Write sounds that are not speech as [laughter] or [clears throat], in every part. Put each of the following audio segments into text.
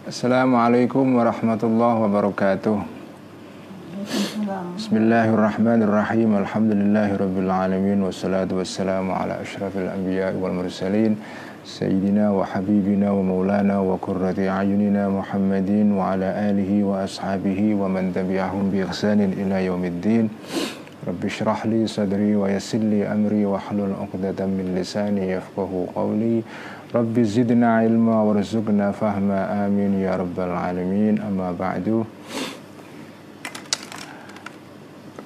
Assalamualaikum warahmatullahi wabarakatuh. Bismillahirrahmanirrahim. Alhamdulillahirabbil alamin wassalatu wassalamu ala asyrafil anbiya'i wal mursalin sayyidina wa habibina wa maulana wa qurrati ayunina Muhammadin wa ala alihi wa ashabihi wa man tabi'ahum bi ihsanin ila yaumiddin. Li sadri wa yassir li amri wa hlul 'uqdatam min lisani yafqahu qawli. Rabbi zidna ilma warzuqna fahma amin ya rabbal alamin. Amma ba'du.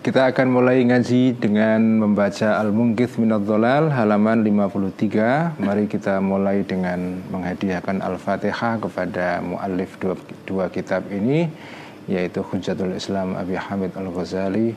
Kita akan mulai ngaji dengan membaca Al-Mungkith Minad Dhalal halaman 53 Mari kita mulai dengan menghadiahkan Al-Fatihah kepada muallif dua, dua kitab ini Yaitu Hujjatul Islam Abi Hamid Al-Ghazali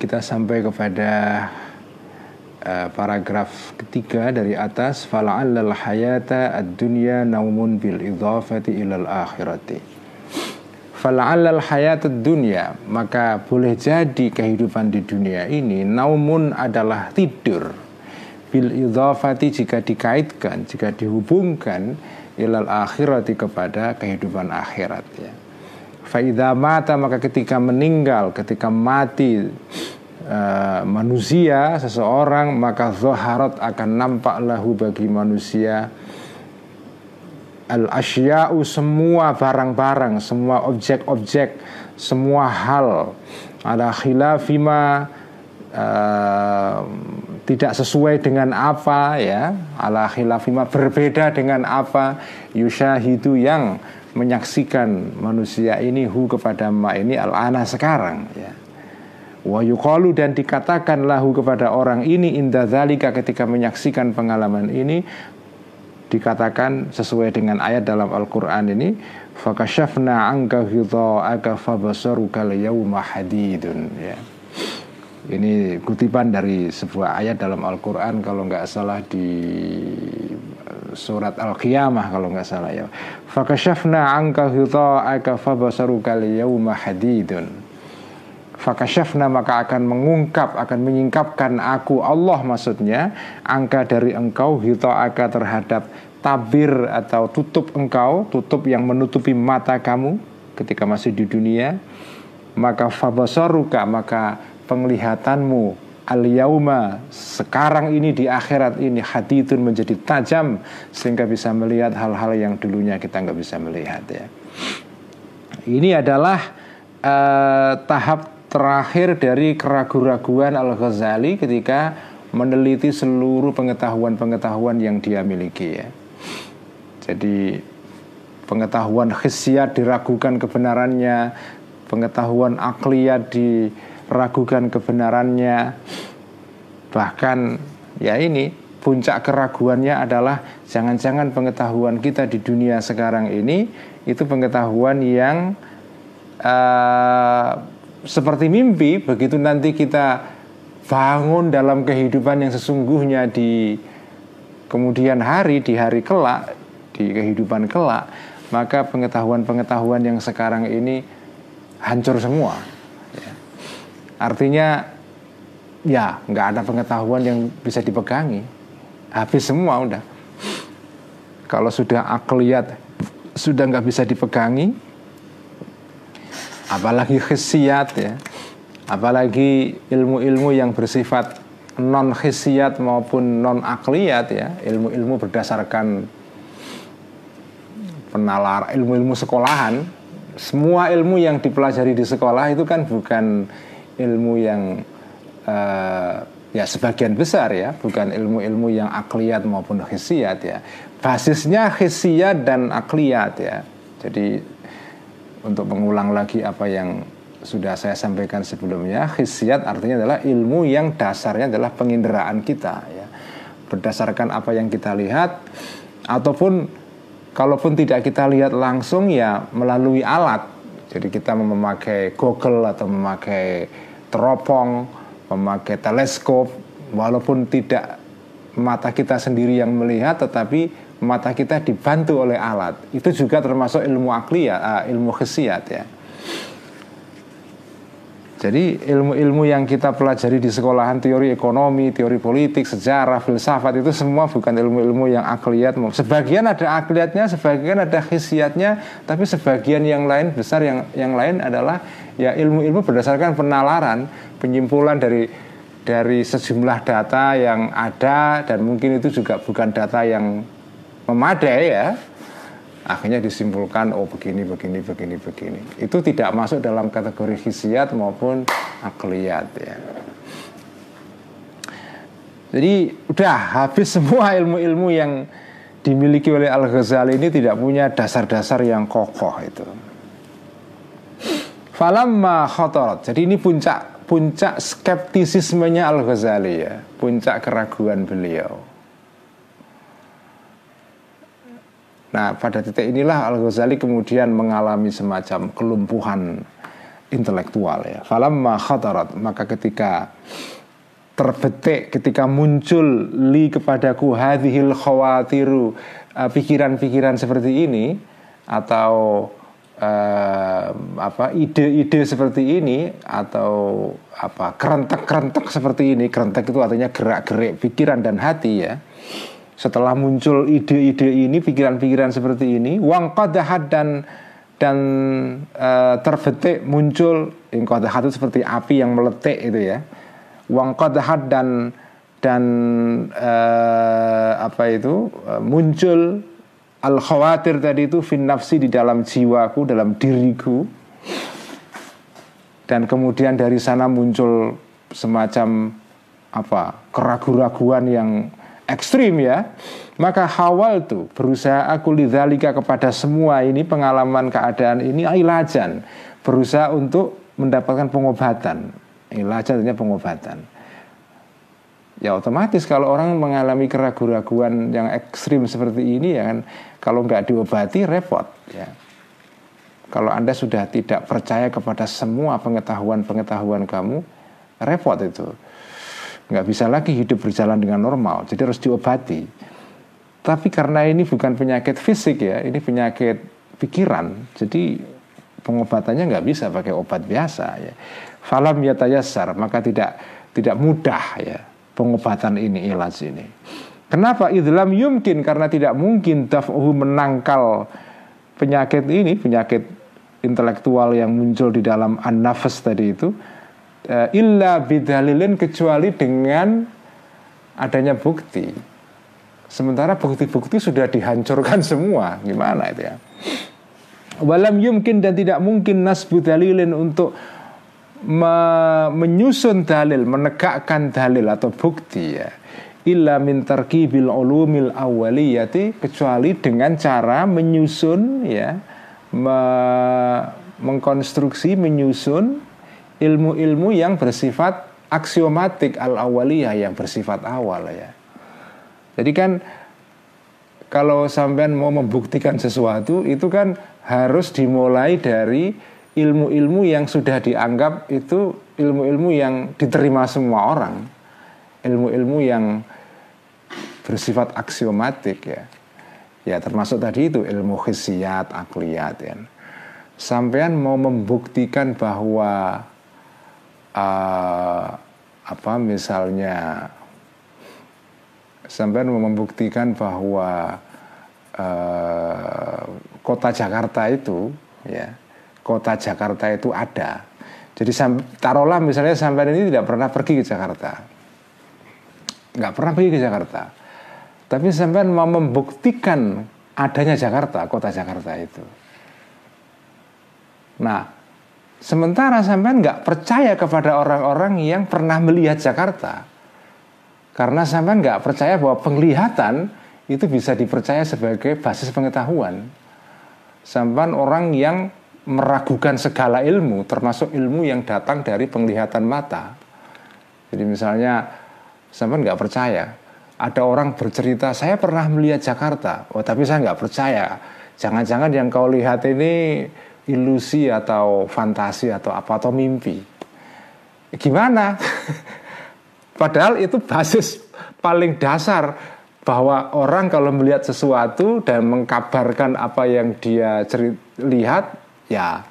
Kita sampai kepada uh, paragraf ketiga dari atas fala'allal hayata ad-dunya naumun bil idhafati ilal akhirati. Fala'allal hayata dunya maka boleh jadi kehidupan di dunia ini naumun adalah tidur. Bil idhafati jika dikaitkan jika dihubungkan ilal akhirati kepada kehidupan akhirat ya Faida mata maka ketika meninggal, ketika mati uh, manusia seseorang maka zaharat akan nampak lahu bagi manusia. Al asya'u semua barang-barang, semua objek-objek, semua hal. Ada khilafima uh, tidak sesuai dengan apa ya. Ala khilafima berbeda dengan apa. Yushahidu yang menyaksikan manusia ini hu kepada ma ini al-ana sekarang ya. Wa yuqalu dan dikatakan lahu kepada orang ini inda zalika ketika menyaksikan pengalaman ini dikatakan sesuai dengan ayat dalam Al-Qur'an ini fakashafna anka ghidha'aka fabasaruka al-yawma hadidun ya. Ini kutipan dari sebuah ayat dalam Al-Quran kalau nggak salah di surat Al-Qiyamah kalau nggak salah ya. Fakashafna anka ghita'aka fabasaruka liyawma hadidun. Fakashafna maka akan mengungkap, akan menyingkapkan aku Allah maksudnya angka dari engkau hita'aka terhadap tabir atau tutup engkau, tutup yang menutupi mata kamu ketika masih di dunia. Maka fabasaruka maka penglihatanmu al yauma sekarang ini di akhirat ini haditun menjadi tajam sehingga bisa melihat hal-hal yang dulunya kita nggak bisa melihat ya. Ini adalah uh, tahap terakhir dari keraguan-raguan Al Ghazali ketika meneliti seluruh pengetahuan-pengetahuan yang dia miliki ya. Jadi pengetahuan khisiat diragukan kebenarannya, pengetahuan akliyat di ragukan kebenarannya. Bahkan ya ini puncak keraguannya adalah jangan-jangan pengetahuan kita di dunia sekarang ini itu pengetahuan yang uh, seperti mimpi begitu nanti kita bangun dalam kehidupan yang sesungguhnya di kemudian hari di hari kelak di kehidupan kelak maka pengetahuan-pengetahuan yang sekarang ini hancur semua Artinya ya nggak ada pengetahuan yang bisa dipegangi. Habis semua udah. Kalau sudah akliat sudah nggak bisa dipegangi, apalagi khisiat ya, apalagi ilmu-ilmu yang bersifat non khisiat maupun non akliat ya, ilmu-ilmu berdasarkan penalar ilmu-ilmu sekolahan, semua ilmu yang dipelajari di sekolah itu kan bukan ilmu yang uh, ya sebagian besar ya bukan ilmu-ilmu yang akliat maupun khisiat ya. Basisnya khisiat dan akliat ya. Jadi untuk mengulang lagi apa yang sudah saya sampaikan sebelumnya khisiat artinya adalah ilmu yang dasarnya adalah penginderaan kita ya. Berdasarkan apa yang kita lihat ataupun kalaupun tidak kita lihat langsung ya melalui alat. Jadi kita memakai Google atau memakai teropong, memakai teleskop, walaupun tidak mata kita sendiri yang melihat, tetapi mata kita dibantu oleh alat. Itu juga termasuk ilmu akli ya, ilmu khasiat ya. Jadi ilmu-ilmu yang kita pelajari di sekolahan teori ekonomi, teori politik, sejarah, filsafat itu semua bukan ilmu-ilmu yang akliyat. Sebagian ada akliyatnya, sebagian ada khisiatnya, tapi sebagian yang lain besar yang yang lain adalah ya ilmu-ilmu berdasarkan penalaran, penyimpulan dari dari sejumlah data yang ada dan mungkin itu juga bukan data yang memadai ya akhirnya disimpulkan oh begini begini begini begini itu tidak masuk dalam kategori hisiat maupun akliyat ya jadi udah habis semua ilmu-ilmu yang dimiliki oleh Al Ghazali ini tidak punya dasar-dasar yang kokoh itu. Falamma khotorot. Jadi ini puncak puncak skeptisismenya Al Ghazali ya, puncak keraguan beliau. Nah pada titik inilah Al Ghazali kemudian mengalami semacam kelumpuhan intelektual ya. Falamma khatarat maka ketika terbetik ketika muncul li kepadaku hadhil khawatiru uh, pikiran-pikiran seperti ini atau uh, apa ide-ide seperti ini atau apa kerentek-kerentek seperti ini kerentek itu artinya gerak-gerik pikiran dan hati ya setelah muncul ide-ide ini, pikiran-pikiran seperti ini, wang qadahat dan dan uh, terbetik muncul qadahat itu seperti api yang meletik itu ya. Wang qadahat dan dan uh, apa itu uh, muncul al khawatir tadi itu fin nafsi di dalam jiwaku, dalam diriku. Dan kemudian dari sana muncul semacam apa keraguan-raguan yang ekstrim ya. Maka hawal tuh berusaha aku lidzalika kepada semua ini pengalaman keadaan ini ilajan. Berusaha untuk mendapatkan pengobatan. Ilajan artinya pengobatan ya otomatis kalau orang mengalami keraguan-raguan yang ekstrim seperti ini ya kan kalau nggak diobati repot ya. Kalau anda sudah tidak percaya kepada semua pengetahuan-pengetahuan kamu repot itu. Nggak bisa lagi hidup berjalan dengan normal jadi harus diobati. Tapi karena ini bukan penyakit fisik ya ini penyakit pikiran jadi pengobatannya nggak bisa pakai obat biasa ya. Falam maka tidak tidak mudah ya pengobatan ini ilaj ini kenapa idlam yumkin karena tidak mungkin daf'uhu menangkal penyakit ini penyakit intelektual yang muncul di dalam an-nafas tadi itu uh, illa bidalilin kecuali dengan adanya bukti. Sementara bukti-bukti sudah dihancurkan [laughs] semua, gimana itu ya? Walam yumkin dan tidak mungkin nasbu dalilin untuk me menyusun dalil, menegakkan dalil atau bukti ya. Illa min tarkibil ulumil awaliyati kecuali dengan cara menyusun ya, me mengkonstruksi, menyusun ilmu-ilmu yang bersifat aksiomatik al awaliyah yang bersifat awal ya. Jadi kan kalau sampean mau membuktikan sesuatu itu kan harus dimulai dari ilmu-ilmu yang sudah dianggap itu ilmu-ilmu yang diterima semua orang. Ilmu-ilmu yang bersifat aksiomatik ya. Ya termasuk tadi itu ilmu khisiat, akliyat ya. Sampean mau membuktikan bahwa uh, apa misalnya sampai membuktikan bahwa uh, kota Jakarta itu ya kota Jakarta itu ada jadi taruhlah misalnya sampai ini tidak pernah pergi ke Jakarta nggak pernah pergi ke Jakarta tapi sampai mau membuktikan adanya Jakarta kota Jakarta itu nah Sementara sampean nggak percaya kepada orang-orang yang pernah melihat Jakarta. Karena sampean nggak percaya bahwa penglihatan itu bisa dipercaya sebagai basis pengetahuan. Sampean orang yang meragukan segala ilmu, termasuk ilmu yang datang dari penglihatan mata. Jadi misalnya sampean nggak percaya ada orang bercerita saya pernah melihat Jakarta. Oh tapi saya nggak percaya. Jangan-jangan yang kau lihat ini ilusi atau fantasi atau apa atau mimpi. Gimana? [laughs] Padahal itu basis paling dasar bahwa orang kalau melihat sesuatu dan mengkabarkan apa yang dia lihat ya.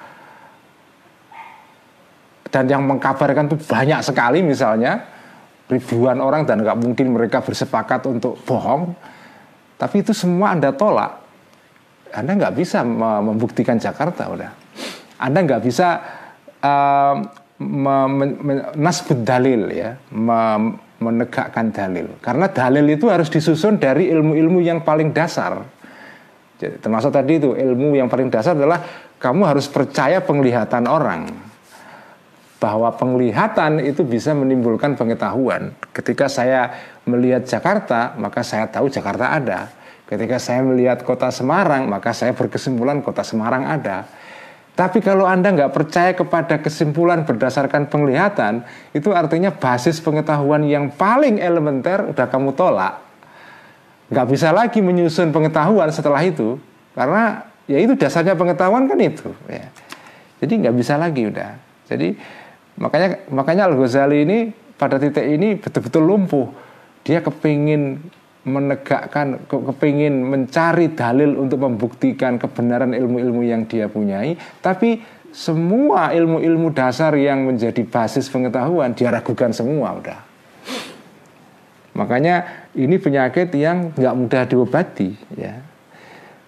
Dan yang mengkabarkan itu banyak sekali misalnya ribuan orang dan nggak mungkin mereka bersepakat untuk bohong. Tapi itu semua anda tolak. Anda nggak bisa membuktikan Jakarta udah anda nggak bisa uh, nasbut dalil ya. Menegakkan dalil. Karena dalil itu harus disusun dari ilmu-ilmu yang paling dasar termasuk tadi itu ilmu yang paling dasar adalah kamu harus percaya penglihatan orang bahwa penglihatan itu bisa menimbulkan pengetahuan. Ketika saya melihat Jakarta, maka saya tahu Jakarta ada. Ketika saya melihat kota Semarang, maka saya berkesimpulan kota Semarang ada. Tapi kalau Anda nggak percaya kepada kesimpulan berdasarkan penglihatan, itu artinya basis pengetahuan yang paling elementer udah kamu tolak. Nggak bisa lagi menyusun pengetahuan setelah itu, karena ya itu dasarnya pengetahuan kan itu. Ya. Jadi nggak bisa lagi udah. Jadi Makanya makanya Al Ghazali ini pada titik ini betul-betul lumpuh. Dia kepingin menegakkan, kepingin mencari dalil untuk membuktikan kebenaran ilmu-ilmu yang dia punyai, tapi semua ilmu-ilmu dasar yang menjadi basis pengetahuan dia ragukan semua udah. Makanya ini penyakit yang nggak mudah diobati ya.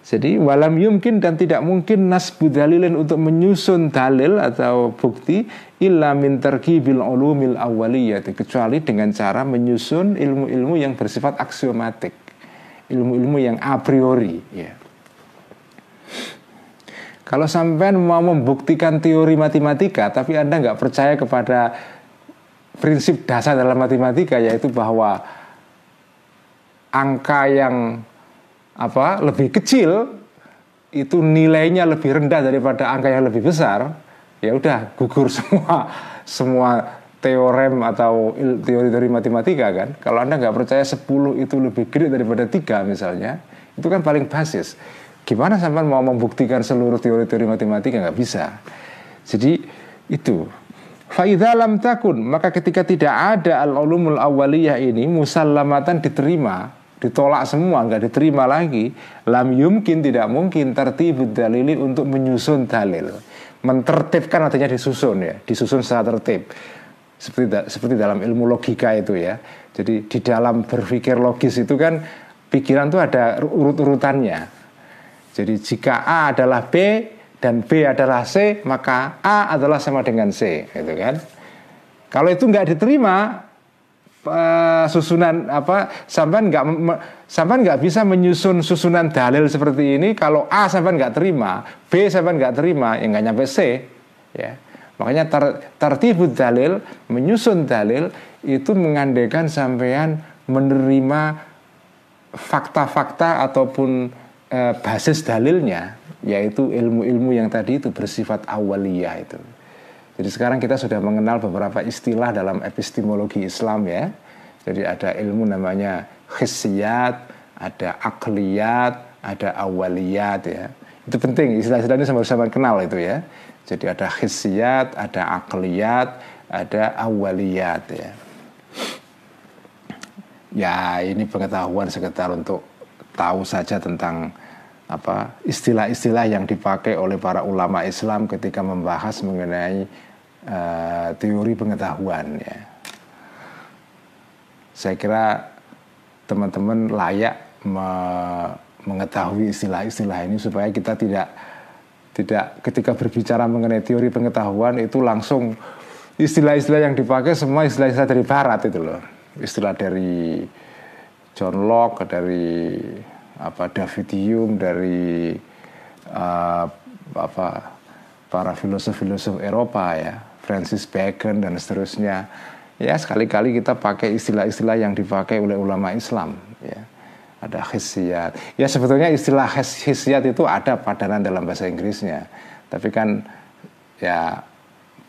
Jadi walam yumkin dan tidak mungkin nasbu dalilin untuk menyusun dalil atau bukti illa min tarkibil ulumil awaliyah kecuali dengan cara menyusun ilmu-ilmu yang bersifat aksiomatik, ilmu-ilmu yang a priori ya. Kalau sampai mau membuktikan teori matematika tapi Anda nggak percaya kepada prinsip dasar dalam matematika yaitu bahwa angka yang apa lebih kecil itu nilainya lebih rendah daripada angka yang lebih besar ya udah gugur [laughs] semua semua teorem atau teori-teori matematika kan. Kalau anda nggak percaya 10 itu lebih gede daripada tiga misalnya itu kan paling basis. Gimana sampai mau membuktikan seluruh teori-teori matematika? Nggak bisa. Jadi itu. Faidah lam takun maka ketika tidak ada al-ulumul awaliyah ini musallamatan diterima ditolak semua nggak diterima lagi lam yumkin tidak mungkin tertibut dalili untuk menyusun dalil. Mentertibkan artinya disusun ya disusun secara tertib. Seperti seperti dalam ilmu logika itu ya. Jadi di dalam berpikir logis itu kan pikiran itu ada urut-urutannya. Jadi jika A adalah B dan B adalah C maka A adalah sama dengan C gitu kan? Kalau itu nggak diterima uh, susunan apa sampai nggak sampai nggak bisa menyusun susunan dalil seperti ini kalau A sampai nggak terima B sampai nggak terima ya nggak nyampe C ya. Makanya ter, tertibut dalil menyusun dalil itu mengandaikan sampean menerima fakta-fakta ataupun e, basis dalilnya yaitu ilmu-ilmu yang tadi itu bersifat awaliyah itu jadi sekarang kita sudah mengenal beberapa istilah dalam epistemologi Islam ya. Jadi ada ilmu namanya khissiyat, ada akliyat, ada awaliyat ya. Itu penting istilah-istilah ini sama-sama kenal itu ya. Jadi ada khissiyat, ada akliyat, ada awaliyat ya. Ya ini pengetahuan sekitar untuk tahu saja tentang apa istilah-istilah yang dipakai oleh para ulama Islam ketika membahas mengenai uh, teori pengetahuan ya. Saya kira teman-teman layak me mengetahui istilah-istilah ini supaya kita tidak tidak ketika berbicara mengenai teori pengetahuan itu langsung istilah-istilah yang dipakai semua istilah-istilah dari barat itu loh. Istilah dari John Locke, dari apa David Hume dari uh, apa para filosof-filosof Eropa ya Francis Bacon dan seterusnya. Ya sekali-kali kita pakai istilah-istilah yang dipakai oleh ulama Islam ya. Ada khisiat ya sebetulnya istilah khisiat itu ada padanan dalam bahasa Inggrisnya. Tapi kan ya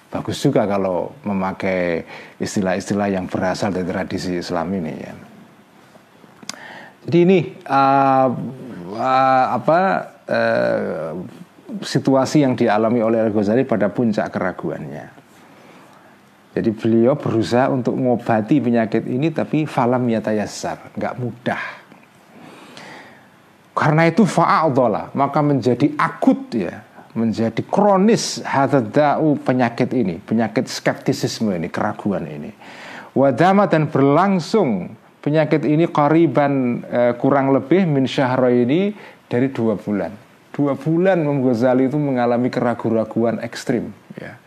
bagus juga kalau memakai istilah-istilah yang berasal dari tradisi Islam ini ya Jadi ini uh, uh, apa uh, situasi yang dialami oleh Al Ghazali pada puncak keraguannya. Jadi beliau berusaha untuk mengobati penyakit ini tapi falam yatayassar, nggak mudah. Karena itu fa'adhala, maka menjadi akut ya, menjadi kronis hadadau penyakit ini, penyakit skeptisisme ini, keraguan ini. Wadama dan berlangsung penyakit ini koriban eh, kurang lebih min ini dari dua bulan. Dua bulan Imam Ghazali itu mengalami keraguan-raguan ekstrim, ya,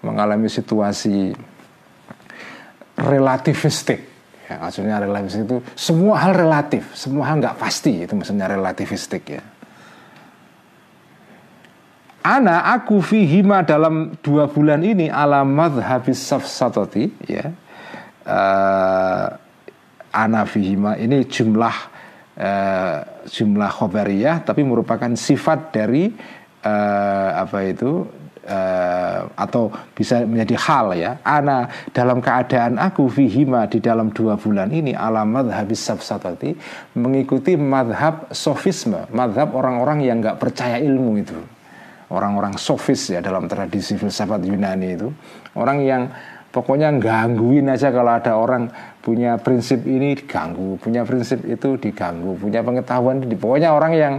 mengalami situasi relativistik. Ya, maksudnya relativistik itu semua hal relatif, semua hal nggak pasti itu maksudnya relativistik ya. Ana aku fihima dalam dua bulan ini alamat habis safsatoti ya. Uh, ana fihima ini jumlah uh, jumlah khobariyah tapi merupakan sifat dari uh, apa itu uh, atau bisa menjadi hal ya. Ana dalam keadaan aku fihima di dalam dua bulan ini alamat habis sabsatati mengikuti madhab sofisme madhab orang-orang yang nggak percaya ilmu itu. Orang-orang sofis ya dalam tradisi filsafat Yunani itu. Orang yang pokoknya gangguin aja kalau ada orang punya prinsip ini diganggu punya prinsip itu diganggu punya pengetahuan di pokoknya orang yang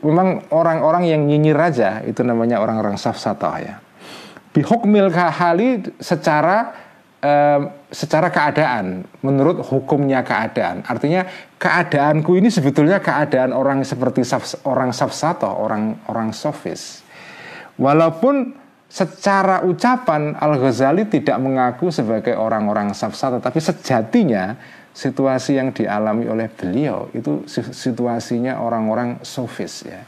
memang orang-orang yang nyinyir aja itu namanya orang-orang safsatah ya. Bihukmil kahali secara eh, secara keadaan menurut hukumnya keadaan. Artinya keadaanku ini sebetulnya keadaan orang seperti saf, orang safsatah, orang orang sofis. Walaupun secara ucapan Al Ghazali tidak mengaku sebagai orang-orang safsatah, tapi sejatinya situasi yang dialami oleh beliau itu situasinya orang-orang sofis ya.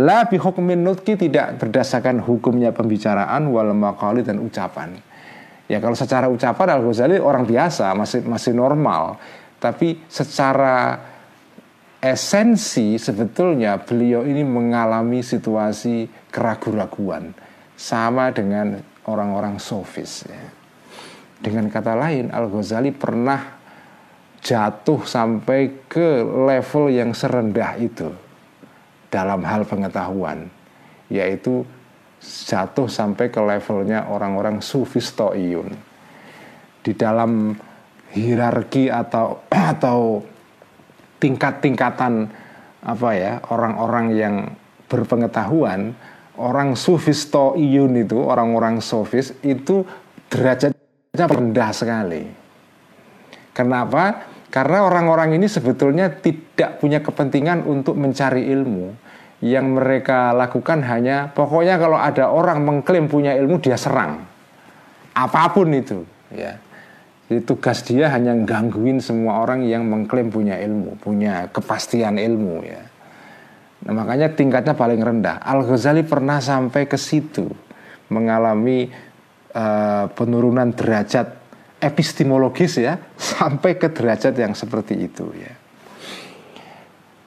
La bihukmin nutki tidak berdasarkan hukumnya pembicaraan wal maqali dan ucapan. Ya kalau secara ucapan Al-Ghazali orang biasa masih masih normal, tapi secara esensi sebetulnya beliau ini mengalami situasi keraguan-raguan sama dengan orang-orang sofis ya. Dengan kata lain Al-Ghazali pernah jatuh sampai ke level yang serendah itu dalam hal pengetahuan yaitu jatuh sampai ke levelnya orang-orang sufistoiyun di dalam hierarki atau [clears throat] atau tingkat-tingkatan apa ya orang-orang yang berpengetahuan orang sufistoiyun itu orang-orang sofis itu derajatnya rendah sekali kenapa karena orang-orang ini sebetulnya tidak punya kepentingan untuk mencari ilmu. Yang mereka lakukan hanya pokoknya kalau ada orang mengklaim punya ilmu dia serang. Apa pun itu, ya. Jadi tugas dia hanya gangguin semua orang yang mengklaim punya ilmu, punya kepastian ilmu ya. Nah, makanya tingkatnya paling rendah. Al Ghazali pernah sampai ke situ mengalami uh, penurunan derajat epistemologis ya [laughs] sampai ke derajat yang seperti itu ya.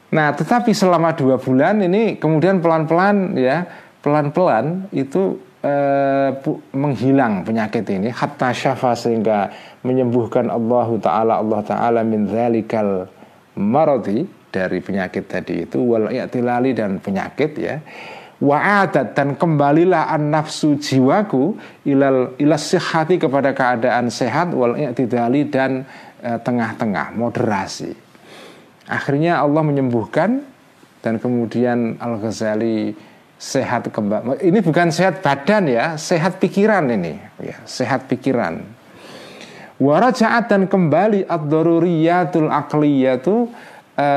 Nah, tetapi selama dua bulan ini kemudian pelan-pelan ya, pelan-pelan itu eh, menghilang penyakit ini hatta syafa sehingga menyembuhkan Allah taala Allah taala min zalikal maradi dari penyakit tadi itu wal dan penyakit ya. Wa'adat dan kembalilah an nafsu jiwaku ilal ilas sihati kepada keadaan sehat wal i'tidali dan e, tengah-tengah moderasi. Akhirnya Allah menyembuhkan dan kemudian Al Ghazali sehat kembali ini bukan sehat badan ya sehat pikiran ini ya sehat pikiran. Warajaat dan kembali ad-daruriyatul aqliyatu e,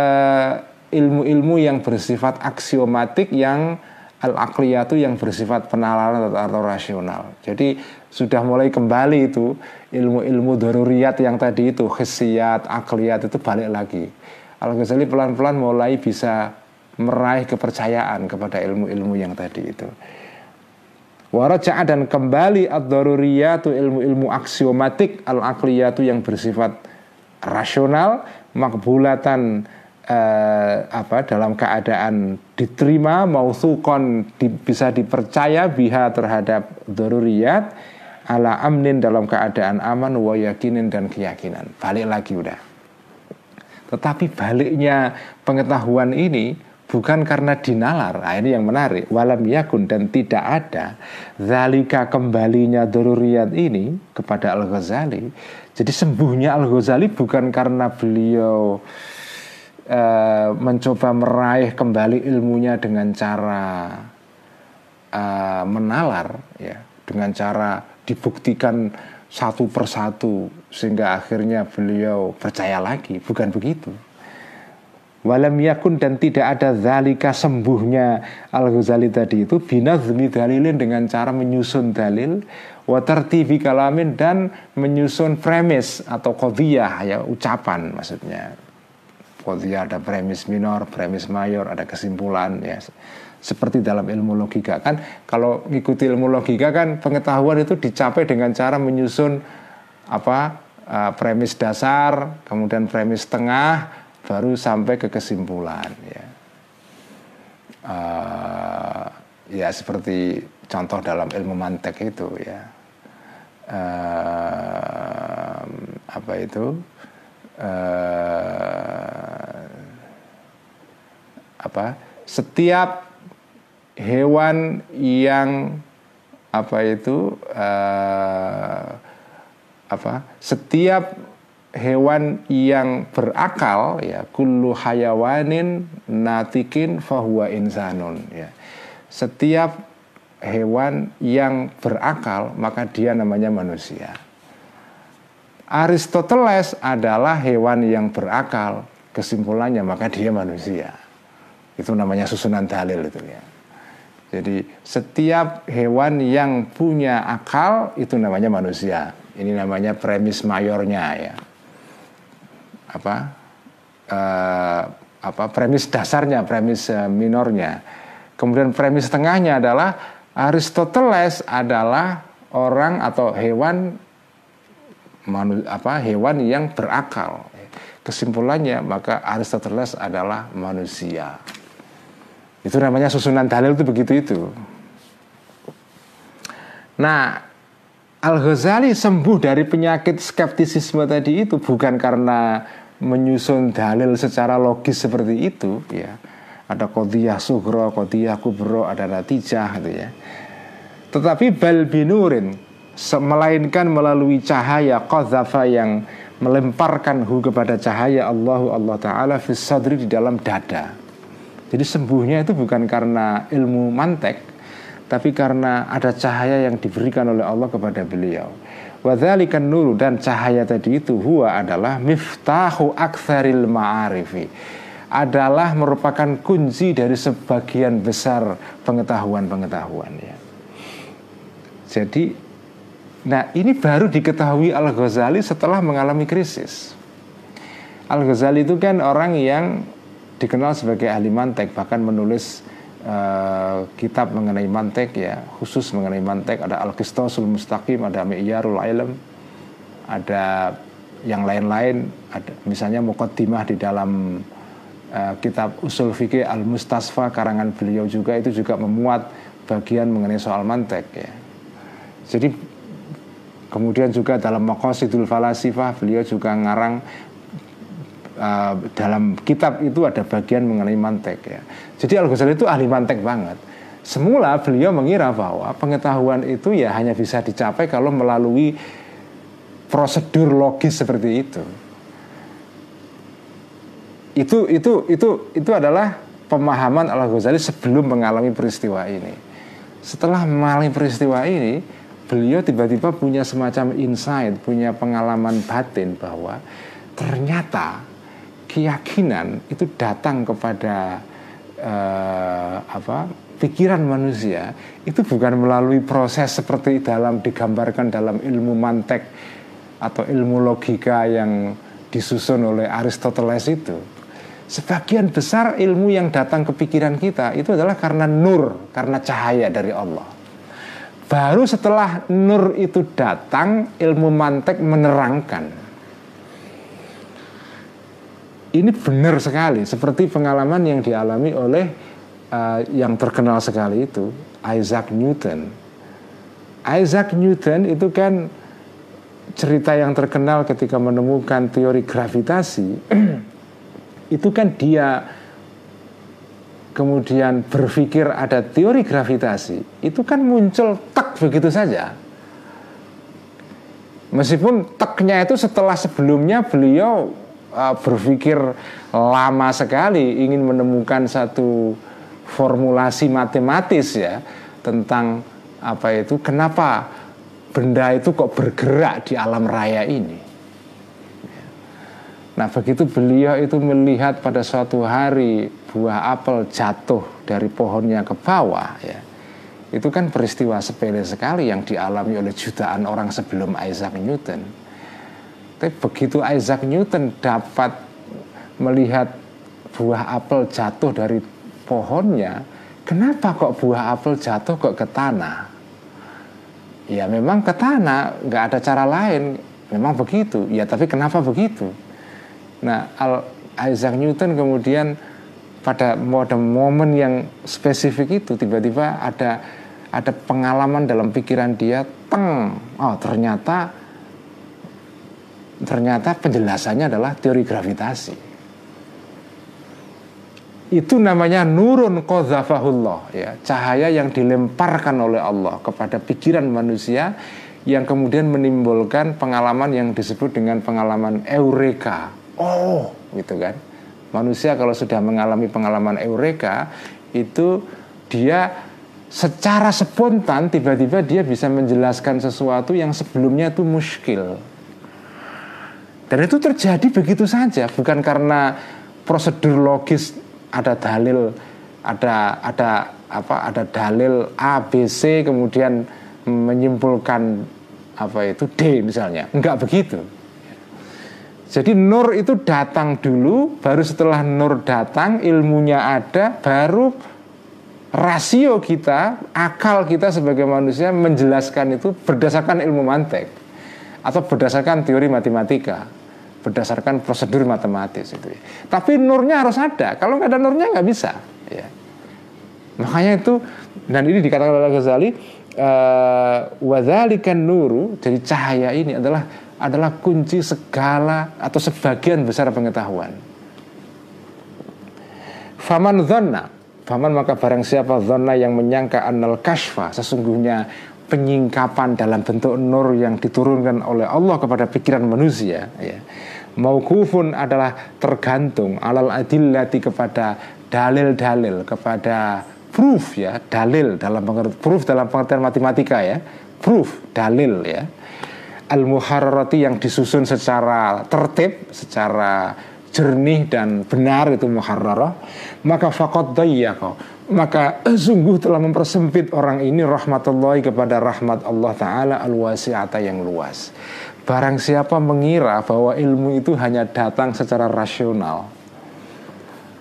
ilmu-ilmu yang bersifat aksiomatik yang al itu yang bersifat penalaran atau, rasional. Jadi sudah mulai kembali itu ilmu-ilmu daruriyat yang tadi itu khisiat, akliyat itu balik lagi. Al-Ghazali pelan-pelan mulai bisa meraih kepercayaan kepada ilmu-ilmu yang tadi itu. Waraja'a dan kembali ad-daruriyatu ilmu-ilmu aksiomatik al-akliyatu yang bersifat rasional makbulatan eh, apa dalam keadaan diterima mausukon di, bisa dipercaya biha terhadap daruriyat ala amnin dalam keadaan aman wa dan keyakinan balik lagi udah Tetapi baliknya pengetahuan ini bukan karena dinalar. Nah, ini yang menarik. Walam yakun dan tidak ada zalika kembalinya doruriyat ini kepada Al-Ghazali. Jadi sembuhnya Al-Ghazali bukan karena beliau uh, mencoba meraih kembali ilmunya dengan cara uh, menalar ya, dengan cara dibuktikan satu persatu sehingga akhirnya beliau percaya lagi, bukan begitu. Walam yakun dan tidak ada zalika sembuhnya Al-Ghazali tadi itu binazmi dalilin dengan cara menyusun dalil watertibi kalamin dan menyusun premis atau kodiyah ya ucapan maksudnya. Kodiyah ada premis minor, premis mayor, ada kesimpulan ya. Seperti dalam ilmu logika kan? Kalau ngikuti ilmu logika kan pengetahuan itu dicapai dengan cara menyusun apa uh, premis dasar kemudian premis tengah baru sampai ke kesimpulan ya. Uh, ya seperti contoh dalam ilmu mantek itu ya uh, apa itu? Uh, apa? Setiap hewan yang apa itu? Uh, apa? Setiap hewan yang berakal ya kullu hayawanin natikin fahuwa insanun ya. Setiap hewan yang berakal maka dia namanya manusia. Aristoteles adalah hewan yang berakal kesimpulannya maka dia manusia. Itu namanya susunan dalil itu ya. Jadi setiap hewan yang punya akal itu namanya manusia. Ini namanya premis mayornya ya. Apa? Uh, apa? Premis dasarnya, premis uh, minornya. Kemudian premis tengahnya adalah Aristoteles adalah orang atau hewan manu, apa hewan yang berakal. Kesimpulannya maka Aristoteles adalah manusia. Itu namanya susunan dalil itu begitu itu. Nah, Al-Ghazali sembuh dari penyakit skeptisisme tadi itu bukan karena menyusun dalil secara logis seperti itu ya ada kodiyah sugro, kodiyah kubro, ada natijah gitu ya. Tetapi bal binurin melainkan melalui cahaya qadzafa yang melemparkan hu kepada cahaya Allahu Allah taala fis sadri di dalam dada. Jadi sembuhnya itu bukan karena ilmu mantek tapi karena ada cahaya yang diberikan oleh Allah kepada beliau. Wadzalikan nur dan cahaya tadi itu huwa adalah miftahu aktsaril ma'arifi. Adalah merupakan kunci dari sebagian besar pengetahuan-pengetahuan ya. Jadi nah ini baru diketahui Al-Ghazali setelah mengalami krisis. Al-Ghazali itu kan orang yang dikenal sebagai ahli mantek bahkan menulis uh, kitab mengenai mantek ya khusus mengenai mantek ada Al-Qistosul Mustaqim ada Mi'yarul Ilm ada yang lain-lain ada misalnya Muqaddimah di dalam uh, kitab Usul Fikih Al-Mustasfa karangan beliau juga itu juga memuat bagian mengenai soal mantek ya jadi kemudian juga dalam Maqasidul Falasifah beliau juga ngarang uh, dalam kitab itu ada bagian mengenai mantek ya. Jadi Al Ghazali itu ahli mantek banget. Semula beliau mengira bahwa pengetahuan itu ya hanya bisa dicapai kalau melalui prosedur logis seperti itu. Itu itu itu itu adalah pemahaman Al Ghazali sebelum mengalami peristiwa ini. Setelah mengalami peristiwa ini, beliau tiba-tiba punya semacam insight, punya pengalaman batin bahwa ternyata keyakinan itu datang kepada uh, apa pikiran manusia itu bukan melalui proses seperti dalam digambarkan dalam ilmu mantek atau ilmu logika yang disusun oleh Aristoteles itu. Sebagian besar ilmu yang datang ke pikiran kita itu adalah karena nur, karena cahaya dari Allah. Baru setelah nur itu datang, ilmu mantek menerangkan ini benar sekali seperti pengalaman yang dialami oleh uh, yang terkenal sekali itu Isaac Newton. Isaac Newton itu kan cerita yang terkenal ketika menemukan teori gravitasi [clears throat] itu kan dia kemudian berpikir ada teori gravitasi. Itu kan muncul tak begitu saja. Meskipun teknya itu setelah sebelumnya beliau uh, berpikir lama sekali ingin menemukan satu formulasi matematis ya tentang apa itu kenapa benda itu kok bergerak di alam raya ini Nah begitu beliau itu melihat pada suatu hari buah apel jatuh dari pohonnya ke bawah ya itu kan peristiwa sepele sekali yang dialami oleh jutaan orang sebelum Isaac Newton. Tapi begitu Isaac Newton dapat melihat buah apel jatuh dari pohonnya, kenapa kok buah apel jatuh kok ke tanah? Ya memang ke tanah, nggak ada cara lain. Memang begitu. Ya tapi kenapa begitu? Nah, Al Isaac Newton kemudian pada pada momen yang spesifik itu tiba-tiba ada ada pengalaman dalam pikiran dia teng oh ternyata ternyata penjelasannya adalah teori gravitasi. Itu namanya nurun qadzafahullah ya cahaya yang dilemparkan oleh Allah kepada pikiran manusia yang kemudian menimbulkan pengalaman yang disebut dengan pengalaman eureka oh gitu kan? Manusia kalau sudah mengalami pengalaman eureka itu dia secara spontan tiba-tiba dia bisa menjelaskan sesuatu yang sebelumnya itu muskil. Dan itu terjadi begitu saja bukan karena prosedur logis ada dalil ada ada apa ada dalil A B C kemudian menyimpulkan apa itu D misalnya. Enggak begitu jadi nur itu datang dulu, baru setelah nur datang, ilmunya ada, baru rasio kita, akal kita sebagai manusia menjelaskan itu berdasarkan ilmu mantek atau berdasarkan teori matematika, berdasarkan prosedur matematis itu. Tapi nurnya harus ada. Kalau nggak ada nurnya nggak bisa. Ya. Makanya itu dan ini dikatakan oleh Ghazali, uh, nuru, jadi cahaya ini adalah adalah kunci segala atau sebagian besar pengetahuan. Faman dhanna Faman maka barang siapa dhanna yang menyangka annal kashfa Sesungguhnya penyingkapan dalam bentuk nur yang diturunkan oleh Allah kepada pikiran manusia ya. Maukufun adalah tergantung alal adillati kepada dalil-dalil kepada proof ya dalil dalam proof dalam pengertian matematika ya proof dalil ya al muharrarati yang disusun secara tertib, secara jernih dan benar itu muharrarah, maka faqad dayyaqa. Maka eh, sungguh telah mempersempit orang ini rahmatullahi kepada rahmat Allah taala al-wasi'ata yang luas. Barang siapa mengira bahwa ilmu itu hanya datang secara rasional,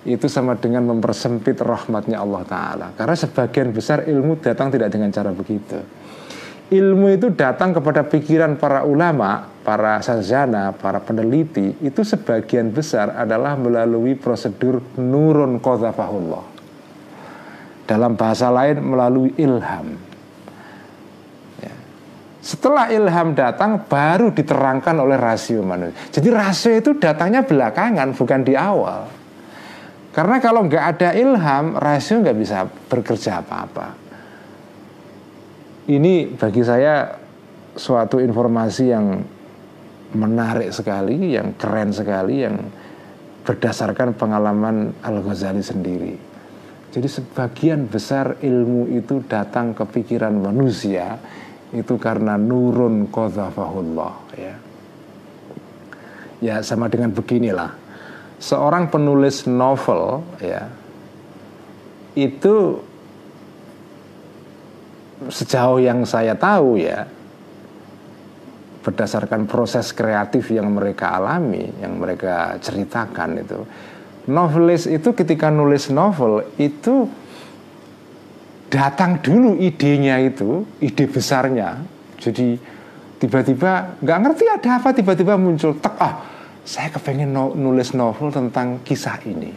itu sama dengan mempersempit rahmatnya Allah Ta'ala Karena sebagian besar ilmu datang tidak dengan cara begitu ilmu itu datang kepada pikiran para ulama, para sarjana, para peneliti itu sebagian besar adalah melalui prosedur nurun qadzafahullah. Dalam bahasa lain melalui ilham. Ya. Setelah ilham datang baru diterangkan oleh rasio manusia. Jadi rasio itu datangnya belakangan bukan di awal. Karena kalau nggak ada ilham, rasio nggak bisa bekerja apa-apa ini bagi saya suatu informasi yang menarik sekali, yang keren sekali, yang berdasarkan pengalaman Al-Ghazali sendiri. Jadi sebagian besar ilmu itu datang ke pikiran manusia itu karena nurun qadzafahullah ya. Ya sama dengan beginilah. Seorang penulis novel ya itu sejauh yang saya tahu ya berdasarkan proses kreatif yang mereka alami, yang mereka ceritakan itu. Novelis itu ketika nulis novel itu datang dulu idenya itu, ide besarnya. Jadi tiba-tiba nggak ngerti ada apa tiba-tiba muncul tek ah saya kepengen nulis novel tentang kisah ini.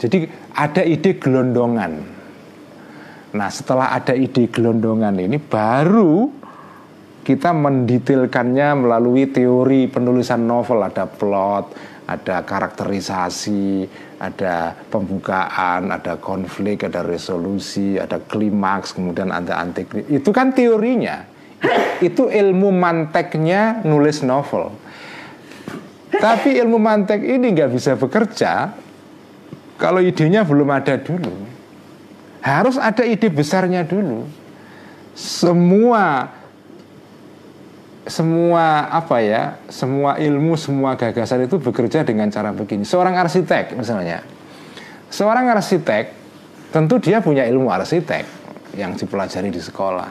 Jadi ada ide gelondongan Nah setelah ada ide gelondongan ini baru kita mendetailkannya melalui teori penulisan novel ada plot, ada karakterisasi, ada pembukaan, ada konflik, ada resolusi, ada klimaks, kemudian ada anti Itu kan teorinya. Itu ilmu manteknya nulis novel. Tapi ilmu mantek ini nggak bisa bekerja kalau idenya belum ada dulu. Harus ada ide besarnya dulu. Semua semua apa ya, semua ilmu, semua gagasan itu bekerja dengan cara begini. Seorang arsitek misalnya, seorang arsitek tentu dia punya ilmu arsitek yang dipelajari di sekolah.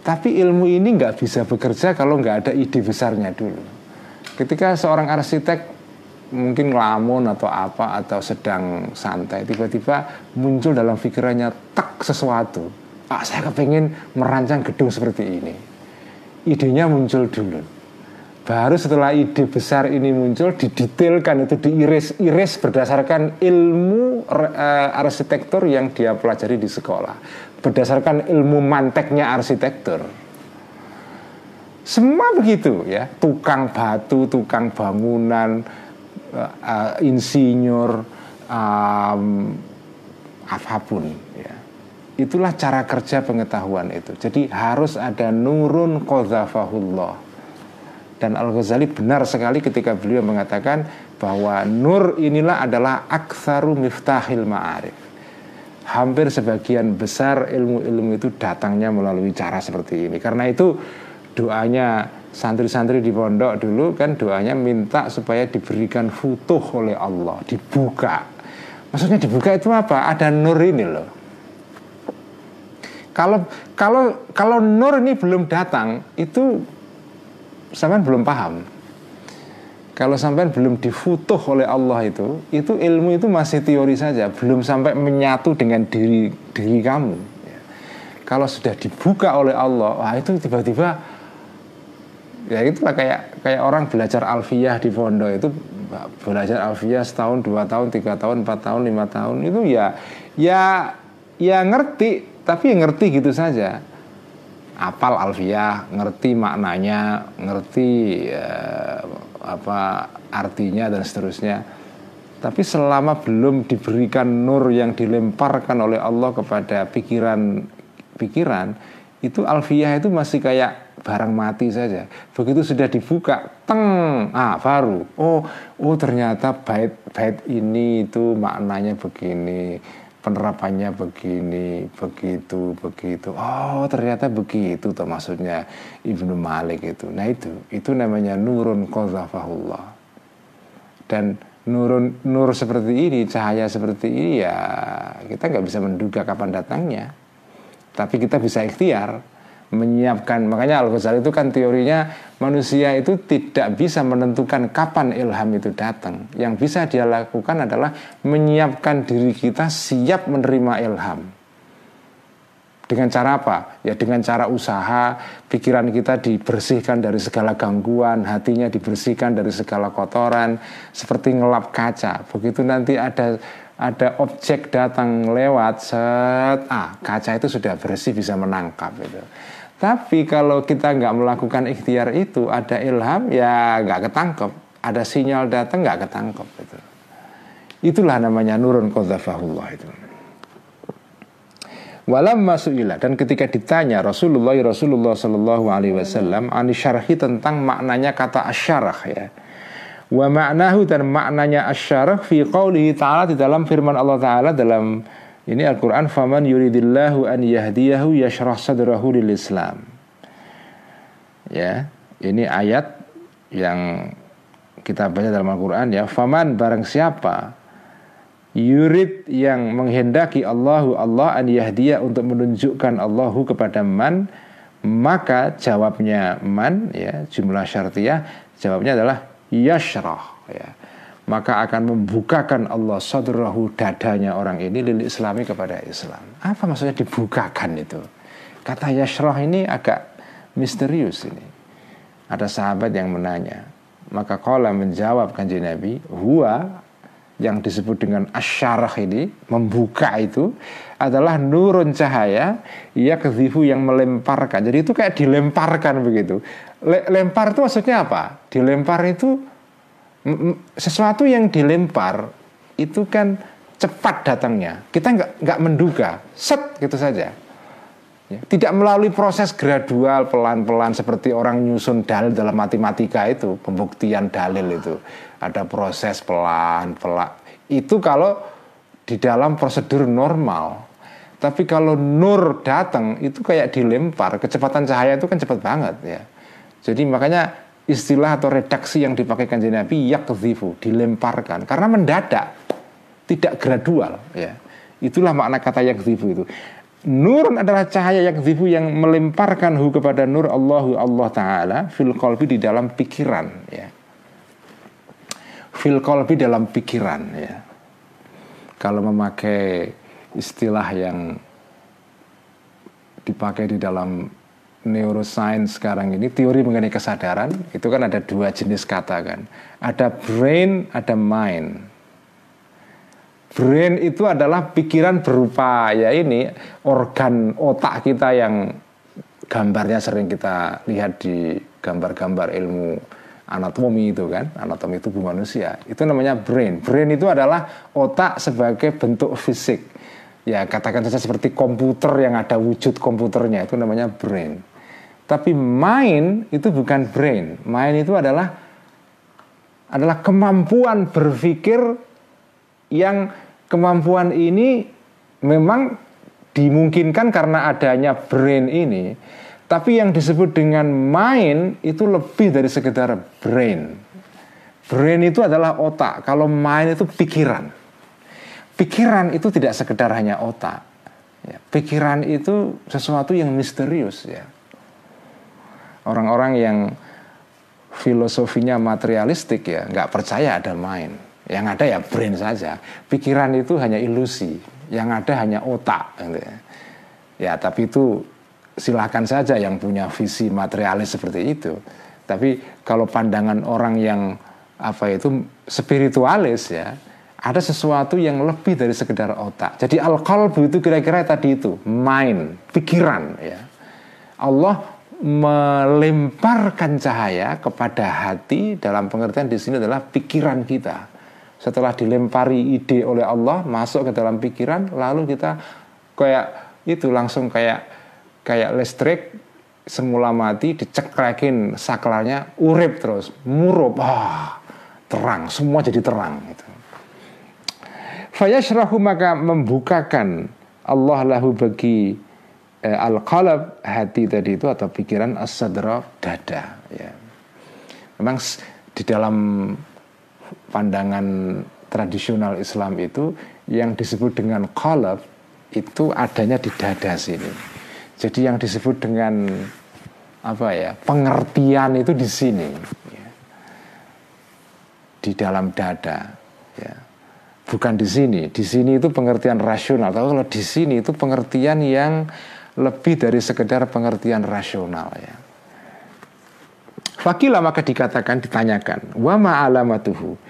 Tapi ilmu ini nggak bisa bekerja kalau nggak ada ide besarnya dulu. Ketika seorang arsitek mungkin ngelamun atau apa atau sedang santai tiba-tiba muncul dalam pikirannya tak sesuatu. Pak saya kepingin merancang gedung seperti ini idenya muncul dulu. Baru setelah ide besar ini muncul, didetailkan itu diiris-iris berdasarkan ilmu uh, arsitektur yang dia pelajari di sekolah, berdasarkan ilmu manteknya arsitektur. Semua begitu ya, tukang batu, tukang bangunan, uh, insinyur, um, apa pun ya Itulah cara kerja pengetahuan itu. Jadi harus ada nurun qadzafahullah. Dan Al-Ghazali benar sekali ketika beliau mengatakan bahwa nur inilah adalah aktsaru miftahil ma'arif. Hampir sebagian besar ilmu-ilmu itu datangnya melalui cara seperti ini. Karena itu doanya santri-santri di pondok dulu kan doanya minta supaya diberikan futuh oleh Allah, dibuka. Maksudnya dibuka itu apa? Ada nur ini loh kalau kalau kalau nur ini belum datang, itu sampean belum paham. Kalau sampai belum difutuh oleh Allah itu, itu ilmu itu masih teori saja, belum sampai menyatu dengan diri diri kamu. Kalau sudah dibuka oleh Allah, wah itu tiba-tiba ya itulah kayak kayak orang belajar alfiyah di pondok itu belajar alfiyah setahun dua tahun tiga tahun empat tahun lima tahun. Itu ya ya ya ngerti tapi ngerti gitu saja. Apal alfiah ngerti maknanya ngerti eh, apa artinya dan seterusnya. Tapi selama belum diberikan nur yang dilemparkan oleh Allah kepada pikiran pikiran itu alfiah itu masih kayak barang mati saja begitu sudah dibuka teng ah baru oh oh ternyata bait bait ini itu maknanya begini penerapannya begini, begitu, begitu. Oh, ternyata begitu tuh maksudnya Ibnu Malik itu. Nah itu, itu namanya nurun qadzafahullah. Dan nurun nur seperti ini, cahaya seperti ini ya kita nggak bisa menduga kapan datangnya. Tapi kita bisa ikhtiar menyiapkan makanya Al Ghazali itu kan teorinya manusia itu tidak bisa menentukan kapan ilham itu datang yang bisa dia lakukan adalah menyiapkan diri kita siap menerima ilham dengan cara apa? Ya dengan cara usaha, pikiran kita dibersihkan dari segala gangguan, hatinya dibersihkan dari segala kotoran, seperti ngelap kaca. Begitu nanti ada ada objek datang lewat, set, ah kaca itu sudah bersih bisa menangkap itu. Tapi kalau kita nggak melakukan ikhtiar itu, ada ilham ya nggak ketangkep. Ada sinyal datang nggak ketangkep. Itu. Itulah namanya nurun qadzafahullah itu. Walam masu'ilah dan ketika ditanya Rasulullah Rasulullah Shallallahu Alaihi Wasallam syarhi tentang maknanya kata asyarah ya. Wa maknahu dan maknanya asyarah fi qawlihi ta'ala di dalam firman Allah Ta'ala dalam ini Al-Quran Faman yuridillahu an yahdiyahu yashrah sadrahu lil Islam Ya Ini ayat yang kita baca dalam Al-Quran ya. Faman barang siapa Yurid yang menghendaki Allahu Allah an yahdiya untuk menunjukkan Allahu kepada man maka jawabnya man ya jumlah syartiyah jawabnya adalah yashrah ya maka akan membukakan Allah sadrahu dadanya orang ini lil islami kepada Islam. Apa maksudnya dibukakan itu? Kata yashrah ini agak misterius ini. Ada sahabat yang menanya. Maka kala menjawab kanji Nabi, huwa yang disebut dengan asyarah ini membuka itu adalah nurun cahaya ia kezifu yang melemparkan jadi itu kayak dilemparkan begitu lempar itu maksudnya apa dilempar itu sesuatu yang dilempar itu kan cepat datangnya. Kita nggak nggak menduga, set gitu saja. Ya, tidak melalui proses gradual pelan-pelan seperti orang nyusun dalil dalam matematika itu, pembuktian dalil itu. Ada proses pelan-pelan. Itu kalau di dalam prosedur normal. Tapi kalau nur datang itu kayak dilempar, kecepatan cahaya itu kan cepat banget ya. Jadi makanya istilah atau redaksi yang dipakai kanjeng Nabi yakzifu, dilemparkan karena mendadak, tidak gradual ya. Itulah makna kata yakzifu itu. Nur adalah cahaya yang yang melemparkan hu kepada nur Allahu Allah Ta'ala fil qalbi di dalam pikiran ya. Fil qalbi dalam pikiran ya. Kalau memakai istilah yang dipakai di dalam neuroscience sekarang ini teori mengenai kesadaran itu kan ada dua jenis kata kan. Ada brain, ada mind Brain itu adalah pikiran berupa ya ini organ otak kita yang gambarnya sering kita lihat di gambar-gambar ilmu anatomi itu kan, anatomi tubuh manusia. Itu namanya brain. Brain itu adalah otak sebagai bentuk fisik. Ya, katakan saja seperti komputer yang ada wujud komputernya itu namanya brain. Tapi mind itu bukan brain. Mind itu adalah adalah kemampuan berpikir yang kemampuan ini memang dimungkinkan karena adanya brain ini. Tapi yang disebut dengan mind itu lebih dari sekedar brain. Brain itu adalah otak. Kalau mind itu pikiran. Pikiran itu tidak sekedar hanya otak. Ya, pikiran itu sesuatu yang misterius ya. Orang-orang yang filosofinya materialistik ya nggak percaya ada mind yang ada ya brain saja. Pikiran itu hanya ilusi. Yang ada hanya otak. Gitu ya. ya tapi itu silahkan saja yang punya visi materialis seperti itu. Tapi kalau pandangan orang yang apa itu spiritualis ya, ada sesuatu yang lebih dari sekedar otak. Jadi al qalbu itu kira-kira tadi itu mind, pikiran ya. Allah melemparkan cahaya kepada hati dalam pengertian di sini adalah pikiran kita. Setelah dilempari ide oleh Allah masuk ke dalam pikiran lalu kita kayak itu langsung kayak kayak listrik semula mati dicekrekin saklarnya urip terus murup ah terang semua jadi terang itu fayashrahu maka membukakan Allah lahu bagi eh, al-qalab hati tadi itu atau pikiran as-sadra dada ya memang di dalam pandangan tradisional Islam itu yang disebut dengan qalb itu adanya di dada sini. Jadi yang disebut dengan apa ya pengertian itu di sini, ya. di dalam dada, ya. bukan di sini. Di sini itu pengertian rasional. Tapi kalau di sini itu pengertian yang lebih dari sekedar pengertian rasional ya. Fakila maka dikatakan ditanyakan wama alamatuhu?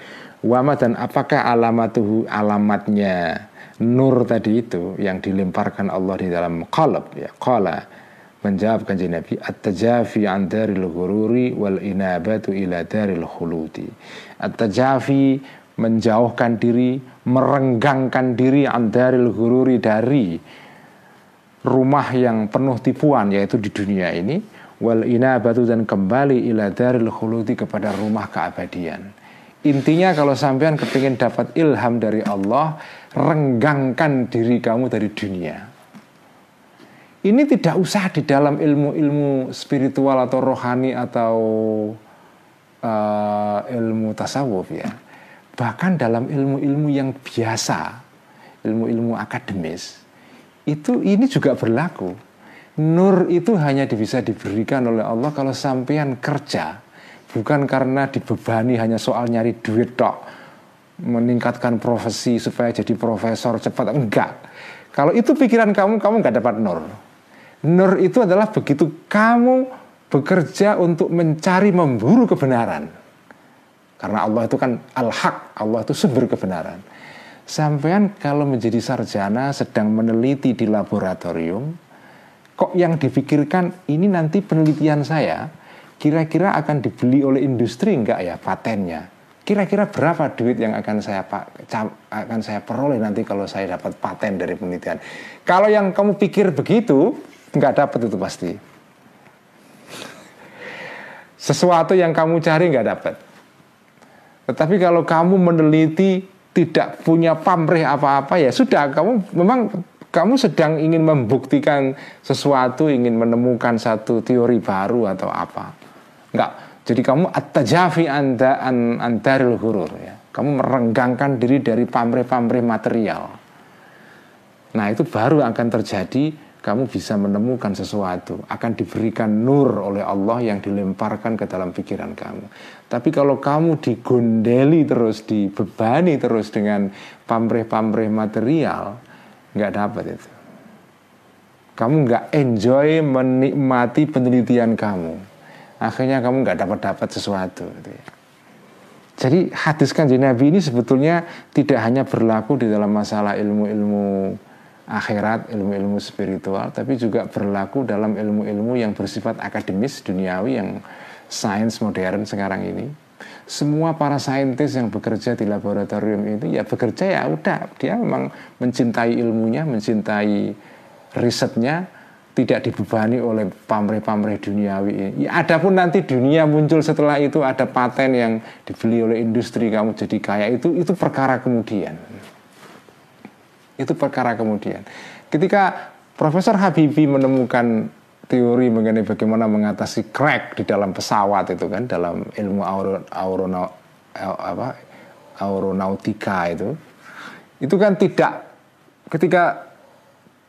Wama dan apakah alamatuhu alamatnya nur tadi itu yang dilemparkan Allah di dalam qalb ya? Qala menjawab kanjeng Nabi at-tajafi an daril ghururi wal inabatu ila daril khuludi. At-tajafi menjauhkan diri merenggangkan diri an daril ghururi dari rumah yang penuh tipuan yaitu di dunia ini wal inabatu dan kembali ila daril khuludi kepada rumah keabadian. Intinya kalau sampean kepingin dapat ilham dari Allah, renggangkan diri kamu dari dunia. Ini tidak usah di dalam ilmu-ilmu spiritual atau rohani atau uh, ilmu tasawuf ya. Bahkan dalam ilmu-ilmu yang biasa, ilmu-ilmu akademis, itu ini juga berlaku Nur itu hanya bisa diberikan oleh Allah kalau sampean kerja, bukan karena dibebani hanya soal nyari duit tok, meningkatkan profesi supaya jadi profesor cepat enggak. Kalau itu pikiran kamu, kamu nggak dapat nur. Nur itu adalah begitu kamu bekerja untuk mencari memburu kebenaran. Karena Allah itu kan al-haq, Allah itu sumber kebenaran. Sampean kalau menjadi sarjana sedang meneliti di laboratorium, kok yang dipikirkan ini nanti penelitian saya kira-kira akan dibeli oleh industri enggak ya patennya kira-kira berapa duit yang akan saya akan saya peroleh nanti kalau saya dapat paten dari penelitian. Kalau yang kamu pikir begitu, nggak dapat itu pasti. Sesuatu yang kamu cari nggak dapat. Tetapi kalau kamu meneliti tidak punya pamrih apa-apa ya sudah kamu memang kamu sedang ingin membuktikan sesuatu, ingin menemukan satu teori baru atau apa. Enggak. Jadi kamu at-tajafi anda an, antaril hurur ya. Kamu merenggangkan diri dari pamrih-pamrih material. Nah, itu baru akan terjadi kamu bisa menemukan sesuatu, akan diberikan nur oleh Allah yang dilemparkan ke dalam pikiran kamu. Tapi kalau kamu digondeli terus, dibebani terus dengan pamrih-pamrih material, nggak dapat itu. Kamu nggak enjoy menikmati penelitian kamu. Akhirnya kamu nggak dapat dapat sesuatu. Gitu ya. Jadi hadis kanjeng Nabi ini sebetulnya tidak hanya berlaku di dalam masalah ilmu-ilmu akhirat, ilmu-ilmu spiritual, tapi juga berlaku dalam ilmu-ilmu yang bersifat akademis, duniawi, yang sains modern sekarang ini. Semua para saintis yang bekerja di laboratorium itu ya bekerja ya udah dia memang mencintai ilmunya, mencintai risetnya, tidak dibebani oleh pamrih-pamrih duniawi ini. Ya, adapun nanti dunia muncul setelah itu ada paten yang dibeli oleh industri kamu jadi kaya itu itu perkara kemudian. Itu perkara kemudian. Ketika Profesor Habibie menemukan teori mengenai bagaimana mengatasi crack di dalam pesawat itu kan dalam ilmu auro, auro apa aeronautika itu itu kan tidak ketika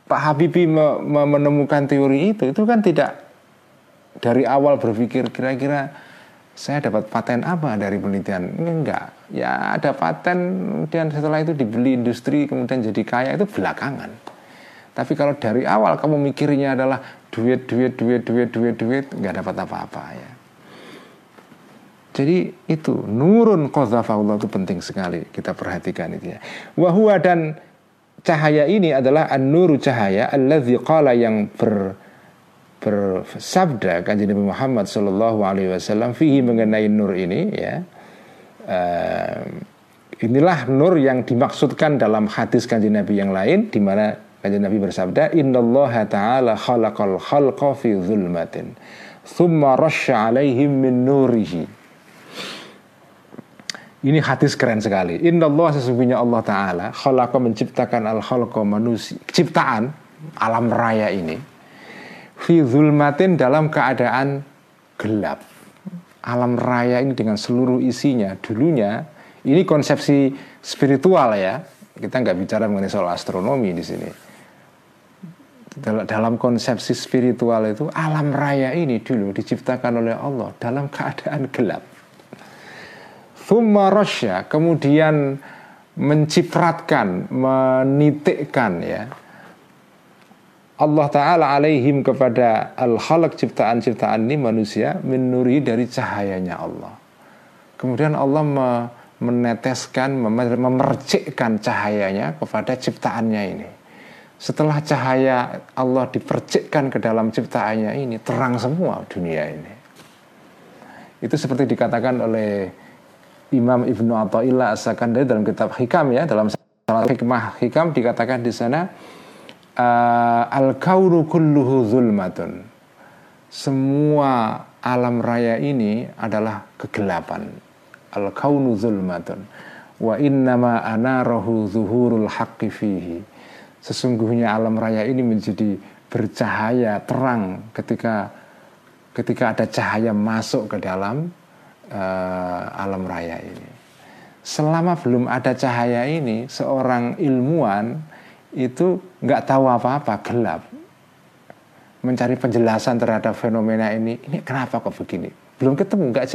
Pak Habibie me, me, menemukan teori itu itu kan tidak dari awal berpikir kira-kira saya dapat paten apa dari penelitian? Enggak. Ya ada paten kemudian setelah itu dibeli industri kemudian jadi kaya itu belakangan. Tapi kalau dari awal kamu mikirnya adalah duit duit duit duit duit duit nggak dapat apa-apa ya. Jadi itu nurun Allah itu penting sekali kita perhatikan itu ya. Wahwa dan cahaya ini adalah an-nuru cahaya alladzi qala yang ber bersabda kanjeng Nabi Muhammad Shallallahu Alaihi Wasallam fihi mengenai nur ini ya. Uh, inilah nur yang dimaksudkan dalam hadis kanjeng Nabi yang lain di mana kanjeng Nabi bersabda innallaha ta'ala khalaqal khalqa fi zulmatin thumma rasya alaihim min nurihi ini hadis keren sekali. Inna Allah sesungguhnya Allah Ta'ala Khalaqa menciptakan al khalqa manusia Ciptaan alam raya ini fi zulmatin dalam keadaan gelap. Alam raya ini dengan seluruh isinya dulunya ini konsepsi spiritual ya. Kita nggak bicara mengenai soal astronomi di sini. Dalam konsepsi spiritual itu alam raya ini dulu diciptakan oleh Allah dalam keadaan gelap. Thumma kemudian mencipratkan, menitikkan ya Allah Ta'ala alaihim kepada al-khalq ciptaan-ciptaan ini manusia menuri dari cahayanya Allah. Kemudian Allah me meneteskan, memercikkan cahayanya kepada ciptaannya ini. Setelah cahaya Allah dipercikkan ke dalam ciptaannya ini, terang semua dunia ini. Itu seperti dikatakan oleh Imam Ibnu Athaillah As-Sakandari dalam kitab Hikam ya, dalam salah hikmah Hikam dikatakan di sana uh, al kaunu kulluhu zulmatun. Semua alam raya ini adalah kegelapan. Al kaunu zulmatun. Wa innama anarahu zuhurul haqqi fihi. Sesungguhnya alam raya ini menjadi bercahaya terang ketika ketika ada cahaya masuk ke dalam uh, alam raya ini. Selama belum ada cahaya ini, seorang ilmuwan itu nggak tahu apa-apa, gelap. Mencari penjelasan terhadap fenomena ini, ini kenapa kok begini? Belum ketemu, nggak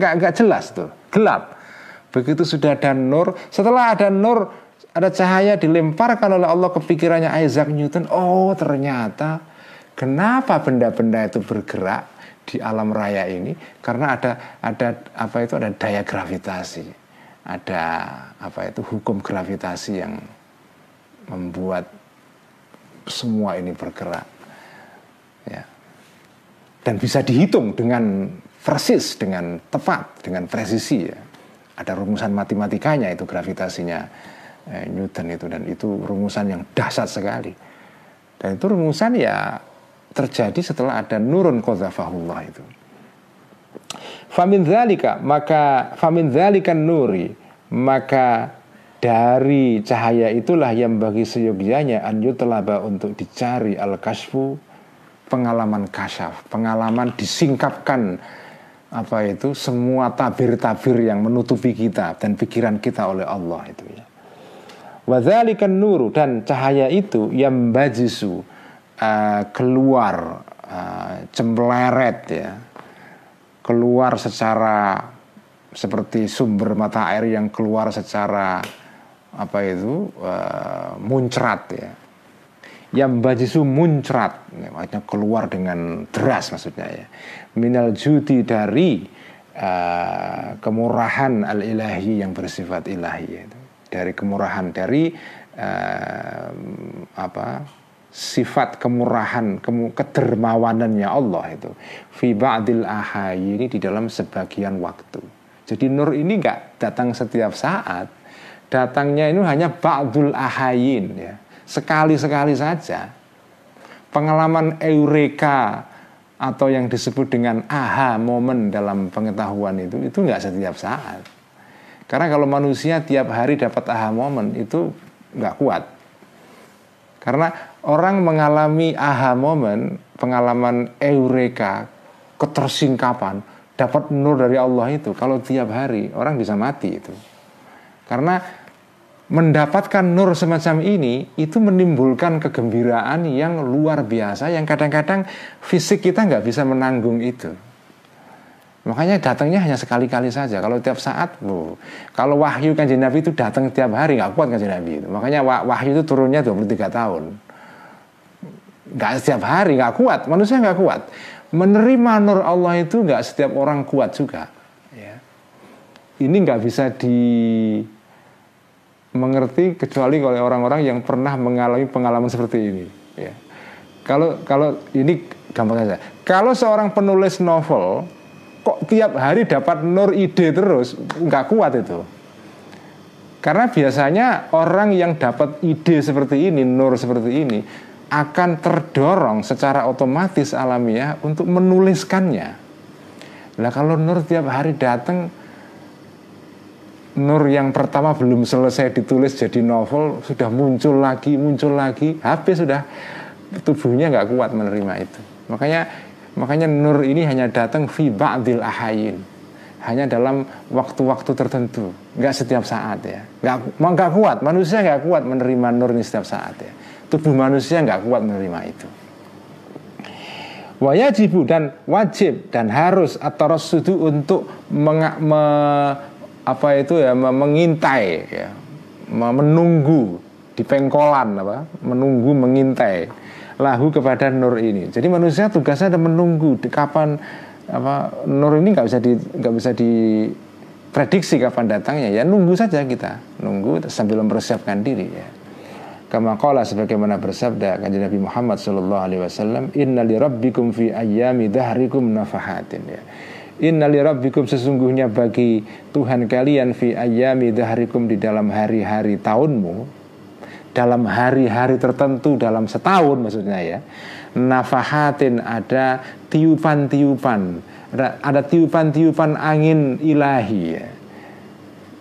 nggak nggak jelas tuh, gelap. Begitu sudah ada nur, setelah ada nur, ada cahaya dilemparkan oleh Allah ke pikirannya Isaac Newton. Oh ternyata kenapa benda-benda itu bergerak di alam raya ini? Karena ada ada apa itu? Ada daya gravitasi, ada apa itu? Hukum gravitasi yang membuat semua ini bergerak. Ya. Dan bisa dihitung dengan persis dengan tepat dengan presisi ya. Ada rumusan matematikanya itu gravitasinya eh, Newton itu dan itu rumusan yang dahsyat sekali dan itu rumusan ya terjadi setelah ada nurun qadzafahullah itu famin dzalika maka famin dzalikan nuri maka dari cahaya itulah yang bagi seyogyanya an yutlaba untuk dicari al kasfu pengalaman kasyaf, pengalaman disingkapkan apa itu semua tabir-tabir yang menutupi kita dan pikiran kita oleh Allah itu ya. Wadzalikan nuru dan cahaya itu yang bajisu uh, keluar uh, cempleret ya. Keluar secara seperti sumber mata air yang keluar secara apa itu uh, muncrat ya. Yang bajisu muncrat ya, maksudnya keluar dengan deras maksudnya ya. Minal judi dari uh, kemurahan al ilahi yang bersifat ilahi ya, dari kemurahan dari uh, apa sifat kemurahan kemu, kedermawanannya Allah itu fi ba'dil ini di dalam sebagian waktu jadi nur ini enggak datang setiap saat datangnya ini hanya ba'dul ahayin ya. Sekali-sekali saja. Pengalaman eureka atau yang disebut dengan aha momen dalam pengetahuan itu itu nggak setiap saat. Karena kalau manusia tiap hari dapat aha momen itu nggak kuat. Karena orang mengalami aha momen, pengalaman eureka, ketersingkapan, dapat nur dari Allah itu kalau tiap hari orang bisa mati itu. Karena mendapatkan nur semacam ini itu menimbulkan kegembiraan yang luar biasa yang kadang-kadang fisik kita nggak bisa menanggung itu. Makanya datangnya hanya sekali-kali saja. Kalau tiap saat, bu, kalau wahyu kan Nabi itu datang tiap hari nggak kuat kan Nabi itu. Makanya wahyu itu turunnya 23 tahun. Nggak setiap hari nggak kuat, manusia nggak kuat. Menerima nur Allah itu nggak setiap orang kuat juga. Ya. Ini nggak bisa di mengerti kecuali oleh orang-orang yang pernah mengalami pengalaman seperti ini. Ya. Kalau kalau ini gampang saja. Kalau seorang penulis novel kok tiap hari dapat nur ide terus, nggak kuat itu. Karena biasanya orang yang dapat ide seperti ini, nur seperti ini, akan terdorong secara otomatis alamiah untuk menuliskannya. Nah kalau nur tiap hari datang Nur yang pertama belum selesai ditulis jadi novel sudah muncul lagi muncul lagi habis sudah tubuhnya nggak kuat menerima itu makanya makanya Nur ini hanya datang fi ba'dil ahayin. Hanya dalam waktu-waktu tertentu. Nggak setiap saat ya. Nggak nggak kuat. Manusia nggak kuat menerima Nur ini setiap saat ya. Tubuh manusia nggak kuat menerima itu. Wajibu dan wajib dan harus atau sudu untuk meng, me, apa itu ya mengintai ya. Menunggu di pengkolan apa? Menunggu mengintai lahu kepada nur ini. Jadi manusia tugasnya ada menunggu kapan apa nur ini nggak bisa di nggak bisa diprediksi kapan datangnya. Ya nunggu saja kita. Nunggu sambil mempersiapkan diri ya. Kama qala sebagaimana bersabda kanjeng Nabi Muhammad sallallahu alaihi wasallam inna li rabbikum fi ayyami dhahrikum nafahatin ya. Innali rabbikum sesungguhnya bagi Tuhan kalian fi ayami dahrikum di dalam hari-hari tahunmu dalam hari-hari tertentu dalam setahun maksudnya ya nafahatin ada tiupan-tiupan ada, ada tiupan-tiupan angin ilahi ya.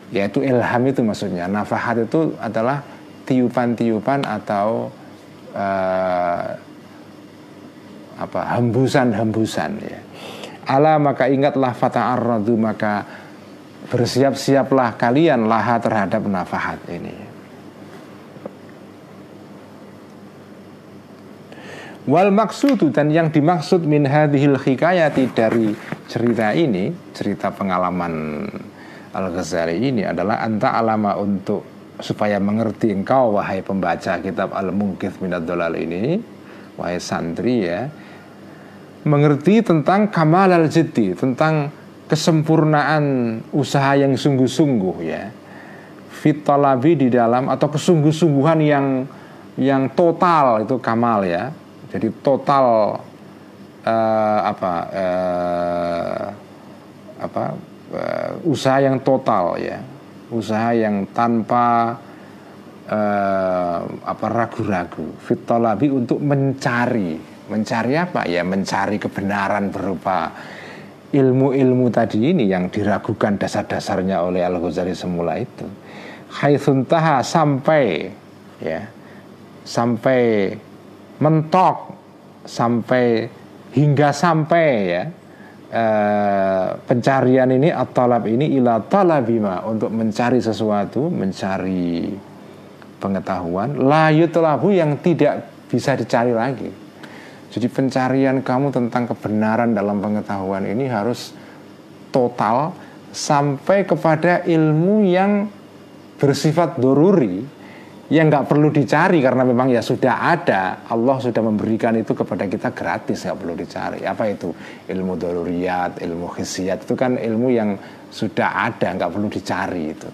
Yaitu ilham itu maksudnya. Nafahat itu adalah tiupan-tiupan atau uh, apa hembusan-hembusan ya. Ala maka ingatlah fata'arradu maka bersiap-siaplah kalian laha terhadap nafahat ini. Wal maksudu dan yang dimaksud min hadhil hikayati dari cerita ini, cerita pengalaman Al-Ghazali ini adalah anta alama untuk supaya mengerti engkau wahai pembaca kitab Al-Mungkith Minad Dolal ini, wahai santri ya, mengerti tentang kamal al jiddi tentang kesempurnaan usaha yang sungguh-sungguh ya. Fitolabi di dalam atau kesungguh-sungguhan yang yang total itu kamal ya jadi total uh, apa uh, apa uh, usaha yang total ya. Usaha yang tanpa uh, apa ragu-ragu. Fitolabi untuk mencari. Mencari apa ya? Mencari kebenaran berupa ilmu-ilmu tadi ini yang diragukan dasar-dasarnya oleh Al Ghazali semula itu. Haitsuntaha sampai ya sampai mentok sampai hingga sampai ya. Eh, pencarian ini atau ini ila talabima untuk mencari sesuatu mencari pengetahuan. Layu telabu yang tidak bisa dicari lagi. Jadi pencarian kamu tentang kebenaran dalam pengetahuan ini harus total sampai kepada ilmu yang bersifat doruri yang nggak perlu dicari karena memang ya sudah ada. Allah sudah memberikan itu kepada kita gratis nggak perlu dicari. Apa itu? Ilmu daruriyat ilmu khisiat itu kan ilmu yang sudah ada nggak perlu dicari itu.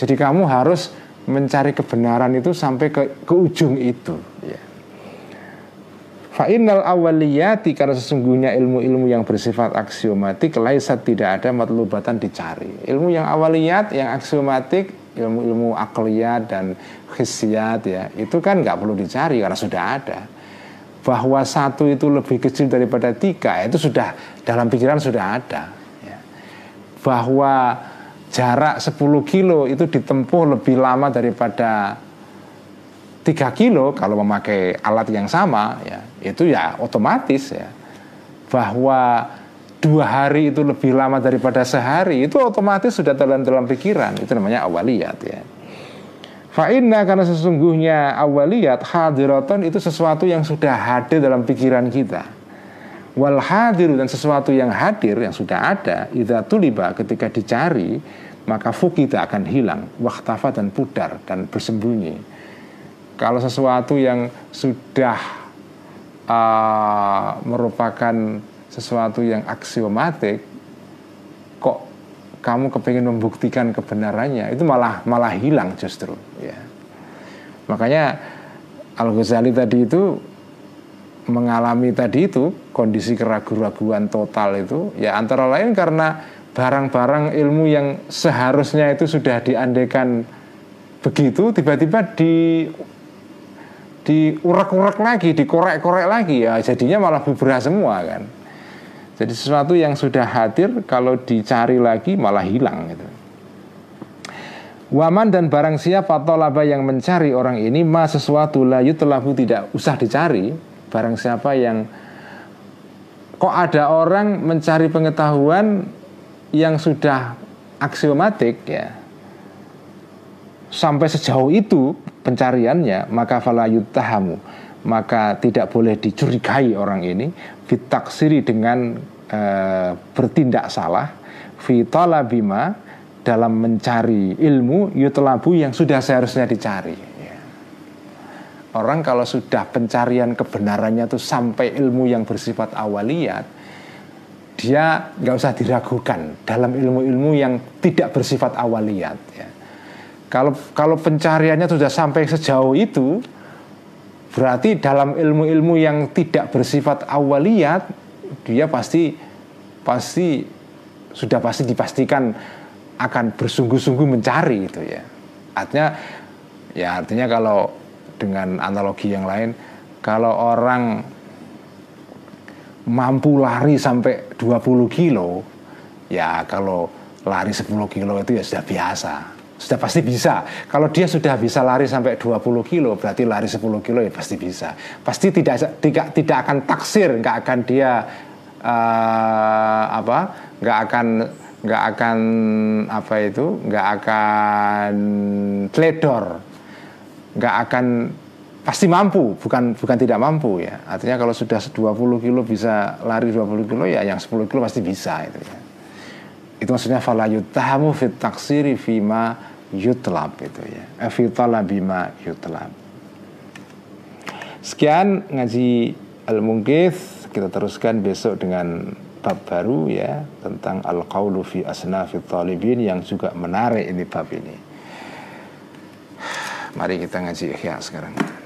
Jadi kamu harus mencari kebenaran itu sampai ke, ke ujung itu. Ya. Fa'inal awaliyati karena sesungguhnya ilmu-ilmu yang bersifat aksiomatik laisat tidak ada matlubatan dicari. Ilmu yang awaliyat, yang aksiomatik ilmu-ilmu akliyat dan khisiat ya itu kan nggak perlu dicari karena sudah ada bahwa satu itu lebih kecil daripada tiga itu sudah dalam pikiran sudah ada ya. bahwa jarak 10 kilo itu ditempuh lebih lama daripada 3 kilo kalau memakai alat yang sama ya itu ya otomatis ya bahwa dua hari itu lebih lama daripada sehari itu otomatis sudah dalam dalam pikiran. Itu namanya awaliyat ya. Fa'inna karena sesungguhnya awaliyat hadiraton itu sesuatu yang sudah hadir dalam pikiran kita. Wal hadir dan sesuatu yang hadir yang sudah ada idza tuliba ketika dicari maka fukita akan hilang waktafa dan pudar dan bersembunyi. Kalau sesuatu yang sudah uh, merupakan sesuatu yang aksiomatik kok kamu kepingin membuktikan kebenarannya itu malah malah hilang justru ya makanya Al Ghazali tadi itu mengalami tadi itu kondisi keraguan-raguan total itu ya antara lain karena barang-barang ilmu yang seharusnya itu sudah diandekan begitu tiba-tiba di diurak-urak lagi, dikorek-korek lagi ya jadinya malah bubrah semua kan. Jadi sesuatu yang sudah hadir kalau dicari lagi malah hilang gitu. Waman dan barang siapa tolaba yang mencari orang ini ma sesuatu la yutlabu tidak usah dicari. Barang siapa yang kok ada orang mencari pengetahuan yang sudah aksiomatik ya sampai sejauh itu pencariannya maka fala yutahamu. Maka tidak boleh dicurigai orang ini fitaksiri dengan e, bertindak salah fitalabima dalam mencari ilmu yutlabu yang sudah seharusnya dicari ya. orang kalau sudah pencarian kebenarannya itu sampai ilmu yang bersifat awaliyat dia nggak usah diragukan dalam ilmu-ilmu yang tidak bersifat awaliyat ya. kalau kalau pencariannya sudah sampai sejauh itu Berarti dalam ilmu-ilmu yang tidak bersifat awaliyat dia pasti pasti sudah pasti dipastikan akan bersungguh-sungguh mencari itu ya. Artinya ya artinya kalau dengan analogi yang lain kalau orang mampu lari sampai 20 kilo ya kalau lari 10 kilo itu ya sudah biasa sudah pasti bisa. Kalau dia sudah bisa lari sampai 20 kilo, berarti lari 10 kilo ya pasti bisa. Pasti tidak tidak tidak akan taksir, nggak akan dia uh, apa, nggak akan nggak akan apa itu, nggak akan teledor, nggak akan pasti mampu, bukan bukan tidak mampu ya. Artinya kalau sudah 20 kilo bisa lari 20 kilo ya yang 10 kilo pasti bisa itu ya itu maksudnya fala yutahamu fit taksiri fima yutlab itu ya. Eh, bima yutlab. Sekian ngaji al mungkith kita teruskan besok dengan bab baru ya tentang al qaulu fi asnafi talibin yang juga menarik ini bab ini. Mari kita ngaji ihya sekarang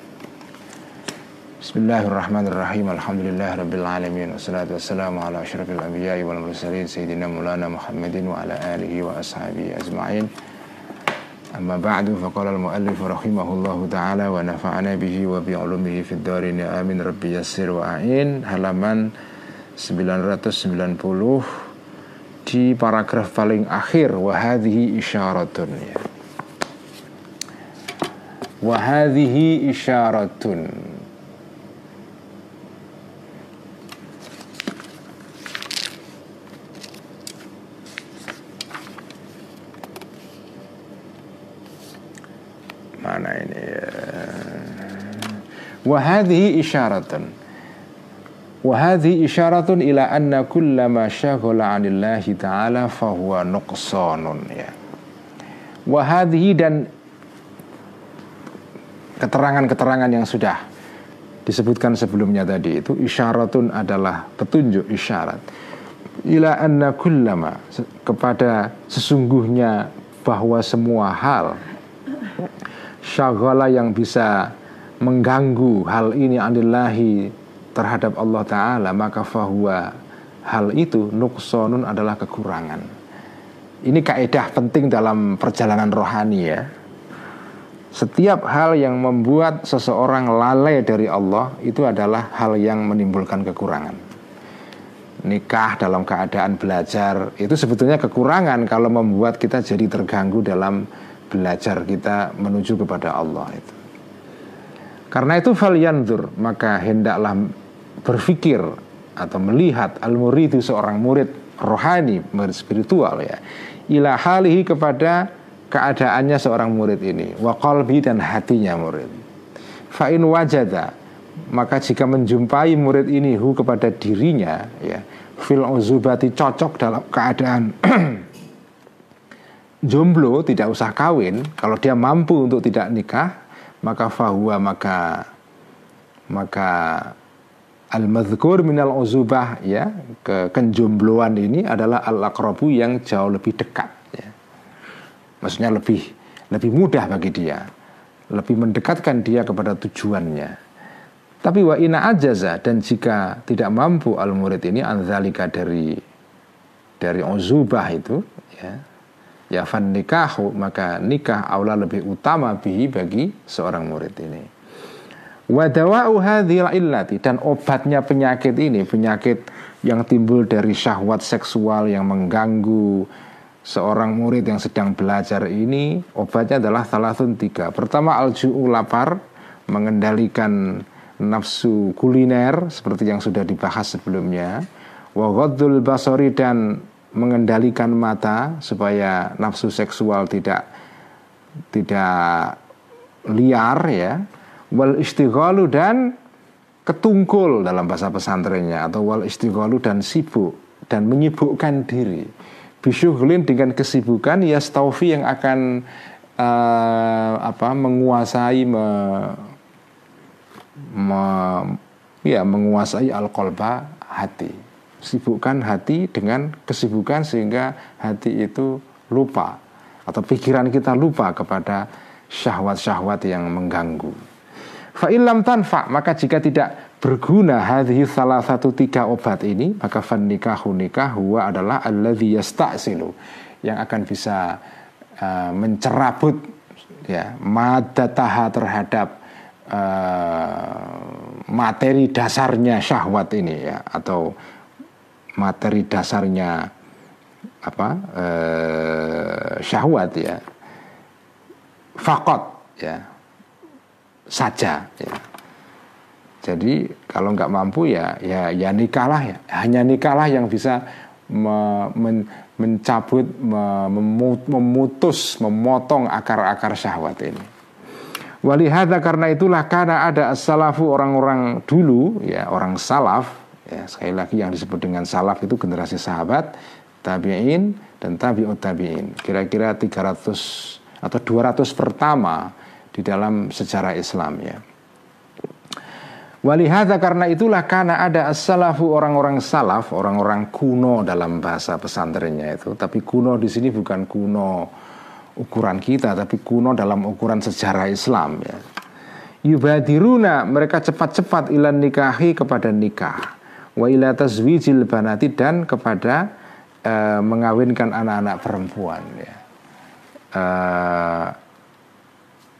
Bismillahirrahmanirrahim. Alhamdulillah rabbil alamin wassalatu wassalamu ala asyrafil anbiya'i wal mursalin sayyidina Maulana Muhammadin wa ala alihi wa ashabihi ajma'in. Amma ba'du faqala al-muallif rahimahullahu taala wa nafa'ana bihi wa bi ulumihi fid dharin amin rabbi yassir wa a'in halaman 990 di paragraf paling akhir wa hadhihi isyaratun ya. Wa hadhihi isyaratun wahadhi isyaratun wahadhi isyaratun ila anna kullama syaghala anillahi ta'ala fahuwa nuqsanun ya wahadhi dan keterangan-keterangan yang sudah disebutkan sebelumnya tadi itu isyaratun adalah petunjuk isyarat. Ila anna kullama kepada sesungguhnya bahwa semua hal syaghala yang bisa mengganggu hal ini anillahi terhadap Allah Ta'ala maka fahuwa hal itu nuksonun adalah kekurangan. Ini kaidah penting dalam perjalanan rohani ya. Setiap hal yang membuat seseorang lalai dari Allah itu adalah hal yang menimbulkan kekurangan. Nikah dalam keadaan belajar itu sebetulnya kekurangan kalau membuat kita jadi terganggu dalam belajar kita menuju kepada Allah itu. Karena itu falyandur maka hendaklah berpikir atau melihat al-murid itu seorang murid rohani, murid spiritual ya. Ila halihi kepada keadaannya seorang murid ini, wa qalbi dan hatinya murid. Fa in wajada maka jika menjumpai murid ini hu kepada dirinya ya fil uzubati cocok dalam keadaan [clears throat] jomblo tidak usah kawin kalau dia mampu untuk tidak nikah maka fahuwa maka maka al madhkur minal uzubah ya ke kenjombloan ini adalah al akrobu yang jauh lebih dekat ya. maksudnya lebih lebih mudah bagi dia lebih mendekatkan dia kepada tujuannya tapi wa ina ajaza dan jika tidak mampu al murid ini anzalika dari dari uzubah itu ya ya fan nikahu maka nikah aula lebih utama bihi bagi seorang murid ini. Wadawa'u hadhil illati dan obatnya penyakit ini penyakit yang timbul dari syahwat seksual yang mengganggu seorang murid yang sedang belajar ini obatnya adalah salasun tiga. Pertama alju'u lapar mengendalikan nafsu kuliner seperti yang sudah dibahas sebelumnya. Wa basori dan mengendalikan mata supaya nafsu seksual tidak tidak liar ya. Wal istighalu dan ketungkul dalam bahasa pesantrennya atau wal istighalu dan sibuk dan menyibukkan diri. Bisyughlin dengan kesibukan ya staufi yang akan uh, apa menguasai me, me, ya menguasai al hati sibukkan hati dengan kesibukan sehingga hati itu lupa atau pikiran kita lupa kepada syahwat-syahwat yang mengganggu. Fa'ilam tanfa maka jika tidak berguna hadhi salah satu tiga obat ini maka fan nikahu nikah huwa adalah alladhi yasta'silu yang akan bisa uh, mencerabut ya madataha terhadap uh, materi dasarnya syahwat ini ya atau materi dasarnya apa eh, syahwat ya. Fakot ya. Saja ya. Jadi kalau nggak mampu ya ya ya nikahlah ya. Hanya nikahlah yang bisa me, men, mencabut me, memutus memotong akar-akar syahwat ini. Walihada karena itulah karena ada salafu orang-orang dulu ya orang salaf Ya, sekali lagi yang disebut dengan salaf itu generasi sahabat, tabi'in dan tabi'ut tabi'in. Kira-kira 300 atau 200 pertama di dalam sejarah Islam ya. Walihada karena itulah karena ada as-salafu orang-orang salaf, orang-orang kuno dalam bahasa pesantrennya itu. Tapi kuno di sini bukan kuno ukuran kita, tapi kuno dalam ukuran sejarah Islam ya. yubadiruna mereka cepat-cepat ilan nikahi kepada nikah wa ila tazwijil banati dan kepada uh, mengawinkan anak-anak perempuan ya. Uh,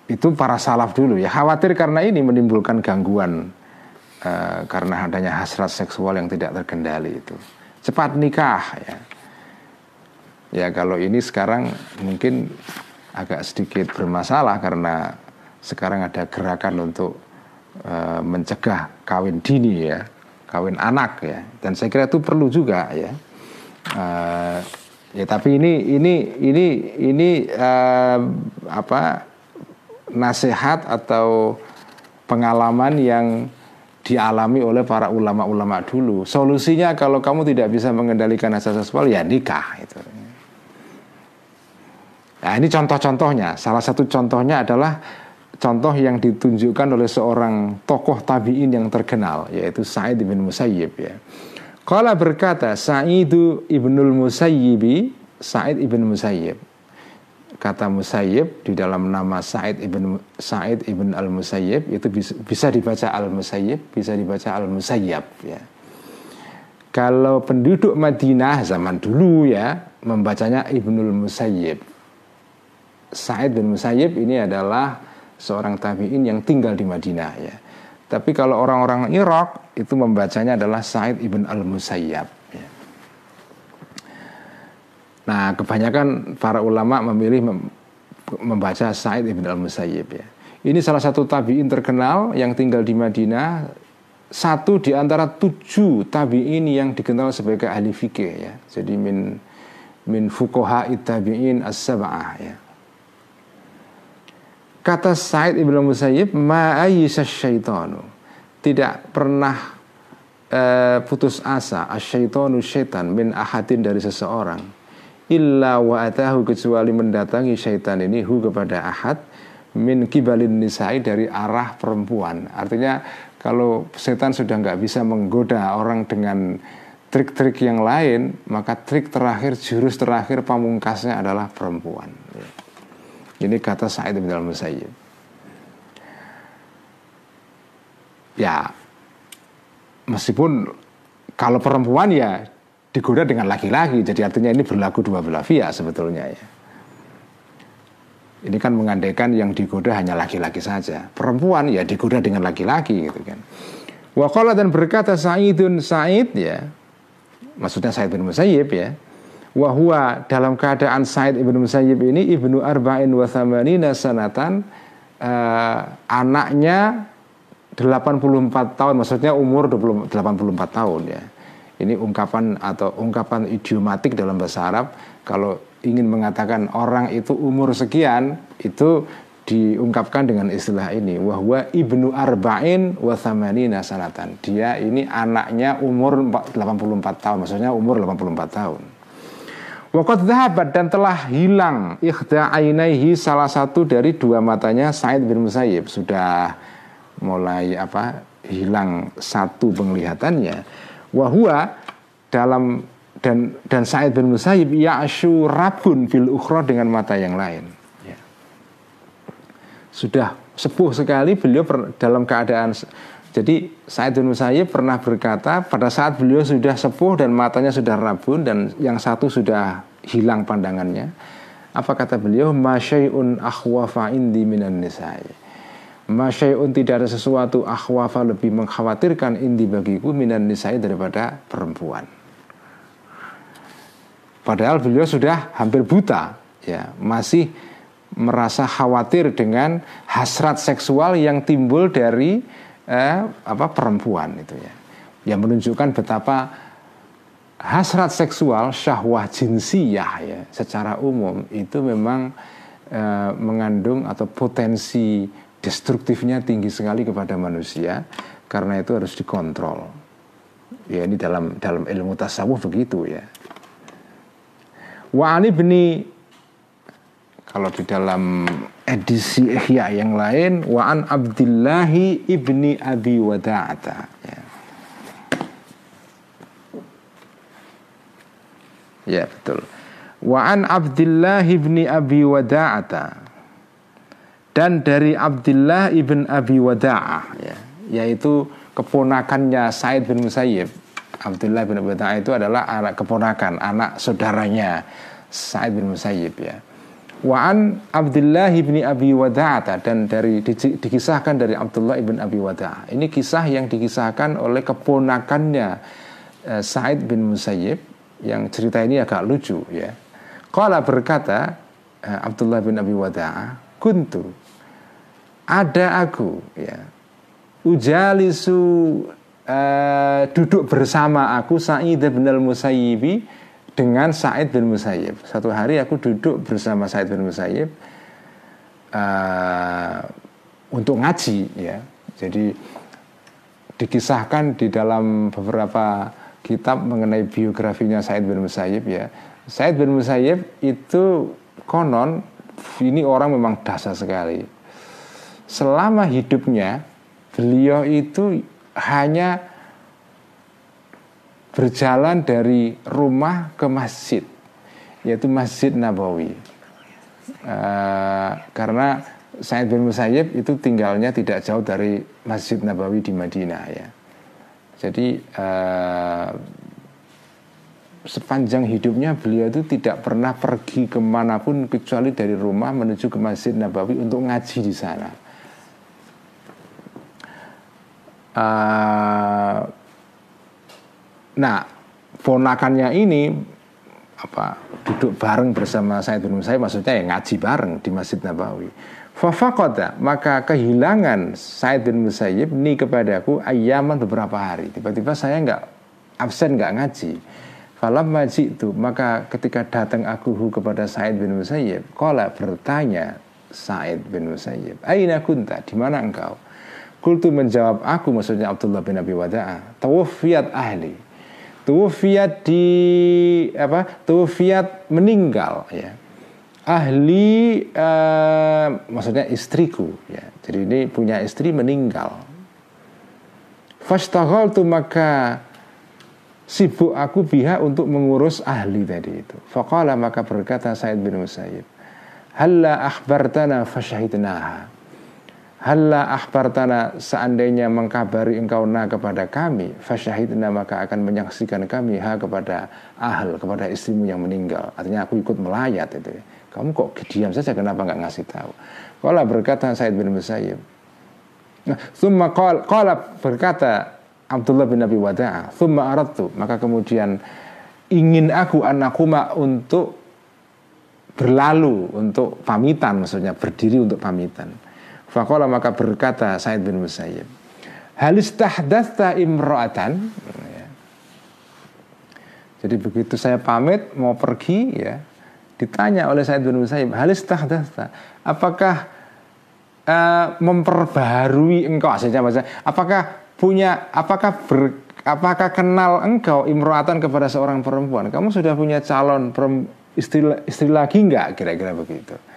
itu para salaf dulu ya. Khawatir karena ini menimbulkan gangguan uh, karena adanya hasrat seksual yang tidak terkendali itu. Cepat nikah ya. Ya kalau ini sekarang mungkin agak sedikit bermasalah karena sekarang ada gerakan untuk uh, mencegah kawin dini ya kawin anak ya dan saya kira itu perlu juga ya uh, ya tapi ini ini ini ini uh, apa nasihat atau pengalaman yang dialami oleh para ulama-ulama dulu. Solusinya kalau kamu tidak bisa mengendalikan hasrat seksual ya nikah itu. Nah, ini contoh-contohnya. Salah satu contohnya adalah contoh yang ditunjukkan oleh seorang tokoh tabiin yang terkenal yaitu Sa'id bin Musayyib ya. Kala berkata Sa'idu ibnul Musayyibi Sa'id ibn Musayyib kata Musayyib di dalam nama Sa'id ibn Sa'id ibn al Musayyib itu bisa, bisa dibaca al Musayyib, bisa dibaca al Musayyab ya. Kalau penduduk Madinah zaman dulu ya membacanya Ibnul Musayyib. Sa'id bin Musayyib ini adalah seorang tabi'in yang tinggal di Madinah ya. Tapi kalau orang-orang Irak itu membacanya adalah Sa'id ibn al Musayyab. Nah, kebanyakan para ulama memilih membaca Said ibn al-Musayyib ya. Ini salah satu tabiin terkenal yang tinggal di Madinah, satu di antara tujuh tabiin yang dikenal sebagai ahli fikih ya. Jadi min min fukoha tabiin as-sab'ah ya. Kata Said ibn al-Musayyib, ma'ayyisa syaitanu. Tidak pernah uh, putus asa asyaitonu syaitan min ahadin dari seseorang illa wa atahu kecuali mendatangi syaitan ini hu kepada ahad min kibalin nisai dari arah perempuan. Artinya kalau setan sudah nggak bisa menggoda orang dengan trik-trik yang lain, maka trik terakhir, jurus terakhir pamungkasnya adalah perempuan. Ini kata Sa'id bin al-Musayyib. Ya, meskipun kalau perempuan ya digoda dengan laki-laki. Jadi artinya ini berlaku dua belah pihak sebetulnya ya. Ini kan mengandaikan yang digoda hanya laki-laki saja. Perempuan ya digoda dengan laki-laki gitu kan. Waqala dan berkata Sa'idun Sa'id ya. Maksudnya Sa'id bin Musayyib ya. Wahua dalam keadaan Sa'id ibn Musayyib ini ibnu arba'in wa thamanina sanatan uh, anaknya 84 tahun maksudnya umur 20, 84 tahun ya. Ini ungkapan atau ungkapan idiomatik dalam bahasa Arab. Kalau ingin mengatakan orang itu umur sekian itu diungkapkan dengan istilah ini. Wahwa ibnu arba'in wa thamanina sanatan. Dia ini anaknya umur 84 tahun maksudnya umur 84 tahun Wakat dhahabat dan telah hilang. Ikhda ainaihi salah satu dari dua matanya Said bin Musayyib. Sudah mulai apa hilang satu penglihatannya. Wahua dalam dan dan Sa'id bin Musayyib ya'syu rabun fil ukhra dengan mata yang lain. Ya. sudah sepuh sekali beliau per, dalam keadaan jadi Sa'id bin Musayyib pernah berkata pada saat beliau sudah sepuh dan matanya sudah rabun dan yang satu sudah hilang pandangannya apa kata beliau masyai'un akhwafa indi minan nisa'i Masyai'un tidak ada sesuatu akhwafa lebih mengkhawatirkan indi bagiku minan nisai daripada perempuan. Padahal beliau sudah hampir buta, ya masih merasa khawatir dengan hasrat seksual yang timbul dari eh, apa perempuan itu ya, yang menunjukkan betapa hasrat seksual syahwah jinsiyah ya secara umum itu memang eh, mengandung atau potensi destruktifnya tinggi sekali kepada manusia karena itu harus dikontrol. Ya ini dalam dalam ilmu tasawuf begitu ya. Wa ani bni kalau di dalam edisi Ihya yang lain wa an Abdillahi ibni Abi Wada'ata. Ya. Ya betul. Wa an Abdillah ibni Abi Wada'ata. Dan dari Abdullah ibn Abi Wada'ah ya, yaitu keponakannya Said bin Musayyib. Abdullah bin Abi Wada'ah itu adalah anak keponakan anak saudaranya Said bin Musayyib ya Wa'an Abdullah bin Abi Wada'ah dan dari di, dikisahkan dari Abdullah bin Abi Wada'ah. Ini kisah yang dikisahkan oleh keponakannya eh, Said bin Musayyib yang cerita ini agak lucu ya. Qala berkata eh, Abdullah bin Abi Wada'ah, "Kuntu ada aku ya. Ujalisu eh, duduk bersama aku Sa'id bin al-Musayyibi dengan Said bin Musayyib. Satu hari aku duduk bersama Said bin Musayyib uh, untuk ngaji ya. Jadi dikisahkan di dalam beberapa kitab mengenai biografinya Said bin Musayyib ya. Said bin Musayyib itu konon ini orang memang dasar sekali. Selama hidupnya beliau itu hanya berjalan dari rumah ke masjid yaitu Masjid Nabawi uh, karena Said bin Musayyib itu tinggalnya tidak jauh dari Masjid Nabawi di Madinah ya jadi uh, sepanjang hidupnya beliau itu tidak pernah pergi ke mana pun kecuali dari rumah menuju ke Masjid Nabawi untuk ngaji di sana. Uh, Nah, ponakannya ini apa duduk bareng bersama Said bin Musayyib maksudnya ya ngaji bareng di Masjid Nabawi. Fafaqata maka kehilangan Said bin Musayyib ini kepadaku ayaman beberapa hari. Tiba-tiba saya nggak absen nggak ngaji. Falam maji itu maka ketika datang aku kepada Said bin Musayyib, kala bertanya Said bin Musayyib, Aina kunta, di mana engkau? Kultu menjawab aku maksudnya Abdullah bin Abi Wada'ah, tawafiyat ahli tufiat di apa tufiat meninggal ya. Ahli uh, maksudnya istriku ya. Jadi ini punya istri meninggal. Tu maka sibuk aku biha untuk mengurus ahli tadi itu. Faqala maka berkata Said bin Musayyib halla akhbartana fasyahidnaha Halla akhbartana seandainya mengkabari engkau na kepada kami Fasyahidna maka akan menyaksikan kami ha kepada ahl Kepada istrimu yang meninggal. Artinya aku ikut melayat itu. Kamu kok diam saja kenapa nggak ngasih tahu? Kala berkata Said bin Musayyib. Nah, kala berkata Abdullah bin Abi Wada'ah Thumma aratu Maka kemudian ingin aku anakuma untuk berlalu Untuk pamitan maksudnya Berdiri untuk pamitan Fakola maka berkata Said bin Musayyib Halis tahdatha imro'atan ya. Jadi begitu saya pamit mau pergi ya Ditanya oleh Said bin Musayyib Halis tahdatha Apakah uh, memperbaharui engkau? Saja Apakah punya Apakah ber, Apakah kenal engkau imro'atan kepada seorang perempuan? Kamu sudah punya calon istri, istri lagi enggak? Kira-kira begitu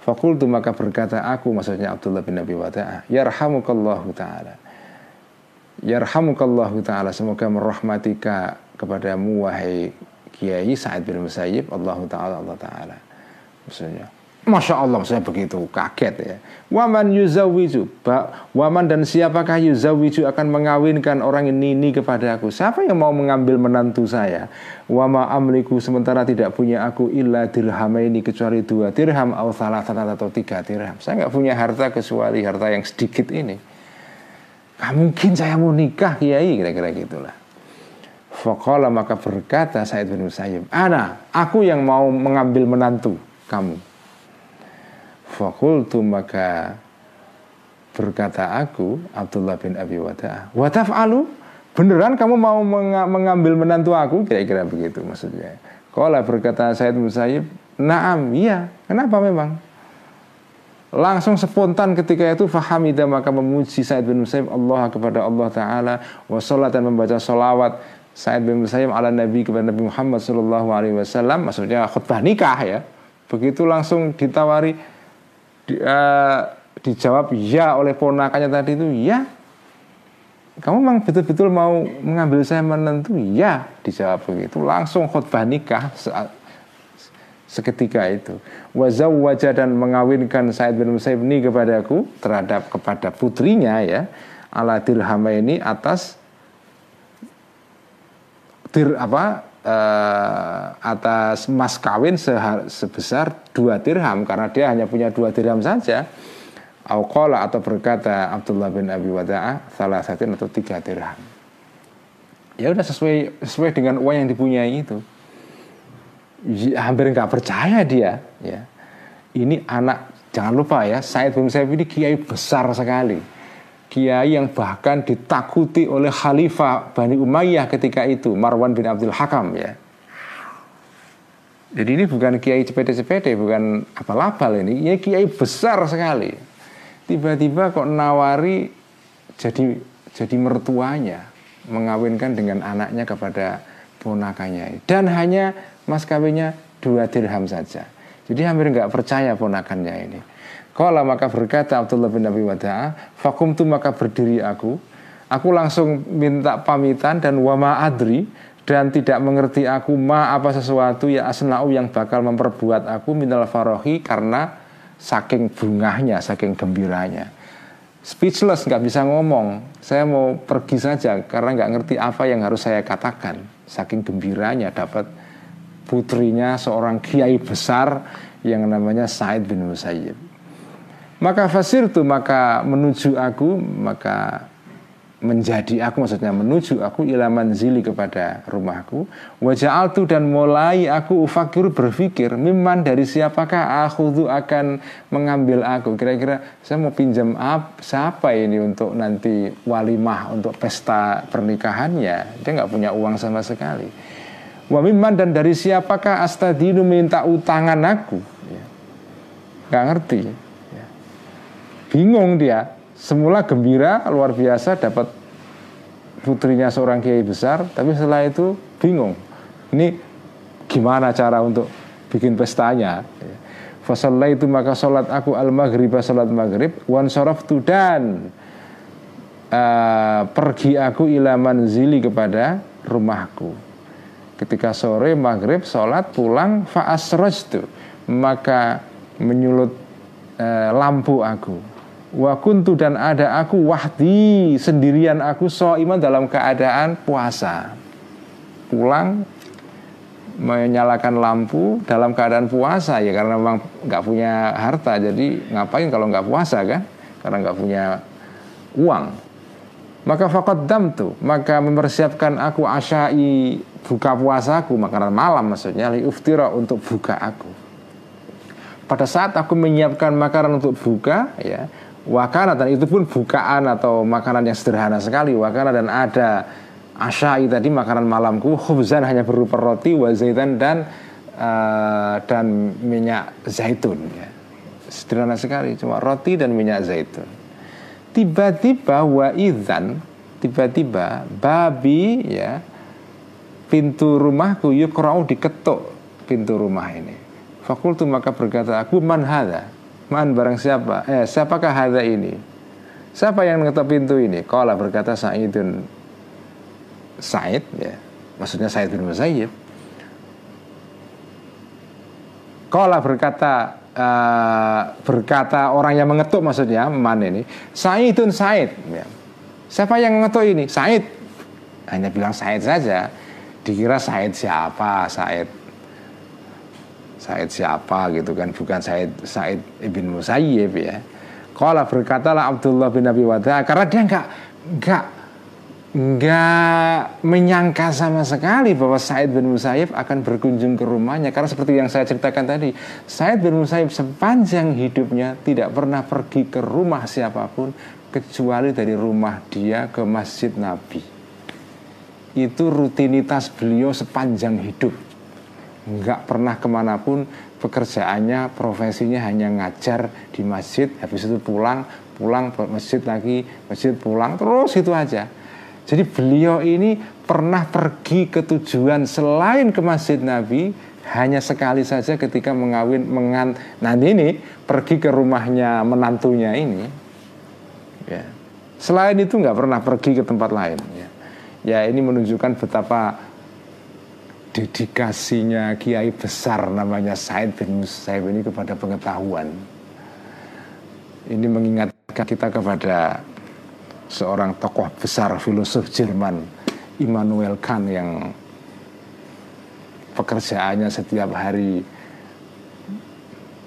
Fakultu maka berkata aku maksudnya Abdullah bin Abi Wada'ah Yarhamukallahu ta'ala. Yarhamukallahu ta'ala Semoga merahmatika kepadamu wahai Kiai Sa'id bin Musayyib. Allah ta'ala Allah ta'ala. Maksudnya Masya Allah maksudnya begitu. Kaget ya. Waman yuzawiju. Waman dan siapakah yuzawiju akan mengawinkan orang ini, ini kepada aku? Siapa yang mau mengambil menantu saya? Wama amliku sementara tidak punya aku Illa dirham ini kecuali dua dirham Atau salah atau tiga dirham. Saya nggak punya harta kecuali harta yang sedikit ini. Gak mungkin saya mau nikah kiai Kira-kira gitulah. Fakola maka berkata Said bin Musayyib Ana, aku yang mau mengambil menantu kamu Fakultu maka berkata aku Abdullah bin Abi Wada'ah Wataf alu beneran kamu mau mengambil menantu aku? Kira-kira begitu maksudnya. Kala berkata Said Musayyib Naam iya. Kenapa memang? Langsung spontan ketika itu Fahamida maka memuji Said bin Musayyib Allah kepada Allah Ta'ala Wassalat dan membaca salawat Said bin Musayyib ala Nabi kepada Nabi Muhammad Sallallahu Alaihi Wasallam. Maksudnya khutbah nikah ya. Begitu langsung ditawari di, uh, dijawab ya oleh ponakannya tadi itu ya. Kamu memang betul-betul mau mengambil saya menentu ya dijawab begitu. Langsung khutbah nikah saat seketika itu. wajah dan mengawinkan Said bin Musayyib ini kepadaku terhadap kepada putrinya ya ala dirham ini atas dir apa uh, atas mas kawin sebesar dua dirham karena dia hanya punya dua dirham saja. Auqala atau berkata Abdullah bin Abi Wada'ah salah satu atau tiga dirham. Ya udah sesuai sesuai dengan uang yang dipunyai itu hampir nggak percaya dia ya ini anak jangan lupa ya Said bin Said ini kiai besar sekali kiai yang bahkan ditakuti oleh khalifah Bani Umayyah ketika itu Marwan bin Abdul Hakam ya jadi ini bukan kiai cepete-cepete bukan apal-apal ini ini kiai besar sekali tiba-tiba kok nawari jadi jadi mertuanya mengawinkan dengan anaknya kepada ponakannya dan hanya mas kawinnya dua dirham saja. Jadi hampir nggak percaya ponakannya ini. Kalau maka berkata Abdullah bin Abi Wada'ah, fakum tu maka berdiri aku. Aku langsung minta pamitan dan wama adri dan tidak mengerti aku ma apa sesuatu ya asna'u yang bakal memperbuat aku minal farohi karena saking bungahnya, saking gembiranya. Speechless, nggak bisa ngomong. Saya mau pergi saja karena nggak ngerti apa yang harus saya katakan. Saking gembiranya dapat putrinya seorang kiai besar yang namanya Said bin Musayyib. Maka fasir tu maka menuju aku maka menjadi aku maksudnya menuju aku ilaman zili kepada rumahku wajah altu dan mulai aku ufakir berpikir miman dari siapakah aku tuh akan mengambil aku kira-kira saya mau pinjam apa siapa ini untuk nanti walimah untuk pesta pernikahannya dia nggak punya uang sama sekali Wa mimman dan dari siapakah astadinu minta utangan aku? Ya. Gak ngerti. Bingung dia. Semula gembira luar biasa dapat putrinya seorang kiai besar, tapi setelah itu bingung. Ini gimana cara untuk bikin pestanya? Ya. Fasallah itu maka sholat aku al maghrib sholat maghrib wan tu dan uh, pergi aku ilaman zili kepada rumahku ketika sore maghrib sholat pulang faasrojtu maka menyulut e, lampu aku wa kuntu dan ada aku wahdi sendirian aku so iman dalam keadaan puasa. Pulang menyalakan lampu dalam keadaan puasa ya karena memang nggak punya harta. Jadi ngapain kalau nggak puasa kan? Karena nggak punya uang. Maka fakot dam tuh maka mempersiapkan aku asyai buka puasaku makanan malam maksudnya li uftira untuk buka aku. Pada saat aku menyiapkan makanan untuk buka ya wakana dan itu pun bukaan atau makanan yang sederhana sekali wakana dan ada asyai tadi makanan malamku khubzan hanya berupa roti wa zaitan dan uh, dan minyak zaitun ya. sederhana sekali cuma roti dan minyak zaitun tiba-tiba wa idzan tiba-tiba babi ya pintu rumahku yukra'u diketuk pintu rumah ini. Fakultu maka berkata aku man hada man barang siapa? Eh siapakah hada ini? Siapa yang mengetuk pintu ini? Kala berkata Sa'idun. Sa'id ya. Maksudnya Sa'id bin Musayyib. Kala berkata uh, berkata orang yang mengetuk maksudnya man ini Sa'idun Sa'id ya. siapa yang mengetuk ini? Sa'id. Hanya bilang Sa'id saja. Dikira Said siapa? Said Said siapa gitu kan bukan Said Said ibn Musayyib ya. Kala berkatalah Abdullah bin Abi Wada karena dia nggak nggak nggak menyangka sama sekali bahwa Said bin Musayyib akan berkunjung ke rumahnya. Karena seperti yang saya ceritakan tadi Said bin Musayyib sepanjang hidupnya tidak pernah pergi ke rumah siapa pun kecuali dari rumah dia ke masjid Nabi. Itu rutinitas beliau sepanjang hidup nggak pernah ke mana pun pekerjaannya profesinya hanya ngajar di masjid habis itu pulang pulang masjid lagi masjid pulang terus itu aja. Jadi beliau ini pernah pergi ke tujuan selain ke masjid Nabi hanya sekali saja ketika mengawin mengan nanti ini pergi ke rumahnya menantunya ini ya. Selain itu nggak pernah pergi ke tempat lain ya. Ya ini menunjukkan betapa dedikasinya kiai besar namanya Said bin Musayyib ini kepada pengetahuan. Ini mengingatkan kita kepada seorang tokoh besar filosof Jerman Immanuel Kant yang pekerjaannya setiap hari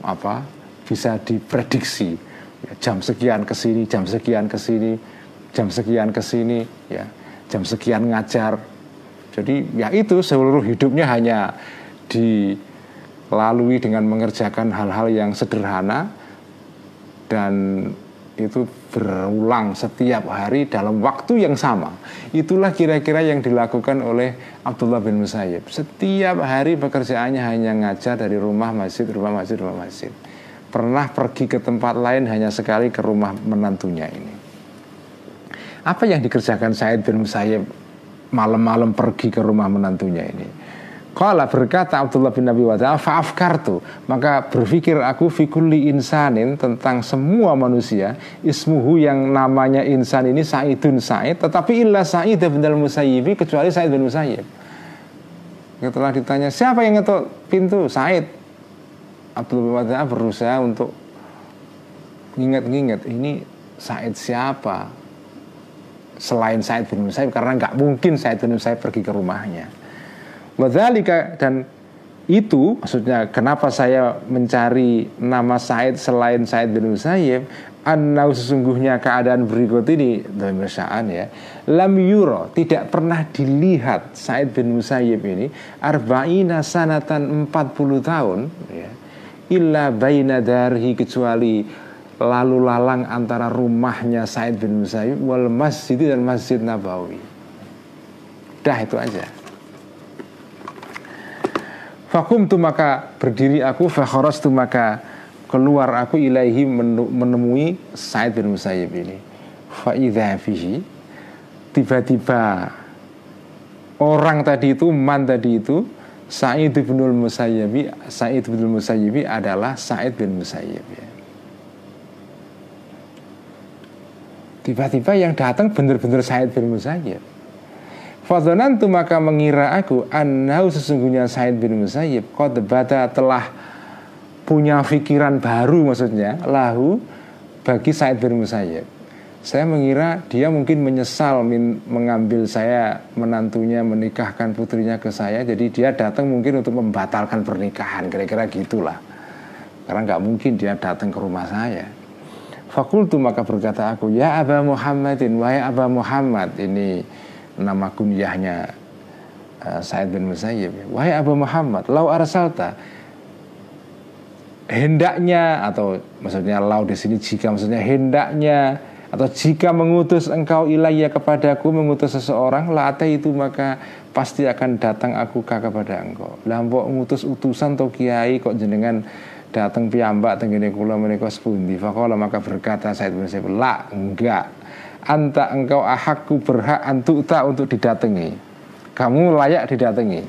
apa bisa diprediksi ya, jam sekian ke sini jam sekian ke sini jam sekian ke sini ya jam sekian ngajar jadi ya itu seluruh hidupnya hanya dilalui dengan mengerjakan hal-hal yang sederhana dan itu berulang setiap hari dalam waktu yang sama. Itulah kira-kira yang dilakukan oleh Abdullah bin Musayyib. Setiap hari pekerjaannya hanya ngajar dari rumah masjid, rumah masjid, rumah masjid. Pernah pergi ke tempat lain hanya sekali ke rumah menantunya ini. Apa yang dikerjakan Said bin Musayyib malam-malam pergi ke rumah menantunya ini? Kala berkata Abdullah bin Nabi Wada Fa'afkartu. Maka berpikir aku Fikulli insanin tentang semua manusia Ismuhu yang namanya insan ini Sa'idun Sa'id Tetapi illa Sa'id bin al-Musayyibi Kecuali Sa'id bin Musayyib. Setelah ditanya siapa yang ngetuk pintu? Sa'id. Abdullah bin Wada berusaha untuk Nginget-nginget Ini Sa'id siapa Selain Sa'id bin Musayyib Karena nggak mungkin Sa'id bin Musayyib pergi ke rumahnya. Wadzalika dan itu maksudnya kenapa saya mencari nama Said selain Said bin Musayyib Annau sesungguhnya keadaan berikut ini dalam Sya'an ya Lam yuro tidak pernah dilihat Said bin Musayyib ini Arba'ina sanatan 40 tahun ya, Illa baina darhi kecuali lalu lalang antara rumahnya Said bin Musayyib wal masjid dan masjid Nabawi. Dah itu aja. Fakum tu maka berdiri aku Fakhoros tu maka keluar aku ilaihi menemui Said bin Musayyib ini Fa'idha fihi Tiba-tiba Orang tadi itu, man tadi itu Sa'id bin Musayyibi Sa'id bin Musayyibi adalah Sa'id bin Musayyib ya. Tiba-tiba yang datang benar-benar Sa'id bin Musayyib. Tu maka mengira aku Anau sesungguhnya Said bin Musayyib Qad bata telah punya pikiran baru maksudnya Lahu bagi Said bin Musayyib. Saya mengira dia mungkin menyesal min, mengambil saya menantunya menikahkan putrinya ke saya Jadi dia datang mungkin untuk membatalkan pernikahan Kira-kira gitulah. Karena nggak mungkin dia datang ke rumah saya Fakultu maka berkata aku Ya Aba Muhammadin Wahai Aba Muhammad Ini nama kunyahnya uh, Said bin Musayyib. Wahai Abu Muhammad lau arsalta hendaknya atau maksudnya lau di sini jika maksudnya hendaknya atau jika mengutus engkau ilayya kepadaku mengutus seseorang late itu maka pasti akan datang aku kepada engkau. Lampok mengutus utusan atau kiai kok jenengan datang piyambak tenggene kula menika sepundi? Faqala maka berkata Said bin Musayyib la enggak. Anta engkau ahakku berhak antukta untuk didatangi kamu layak didatangi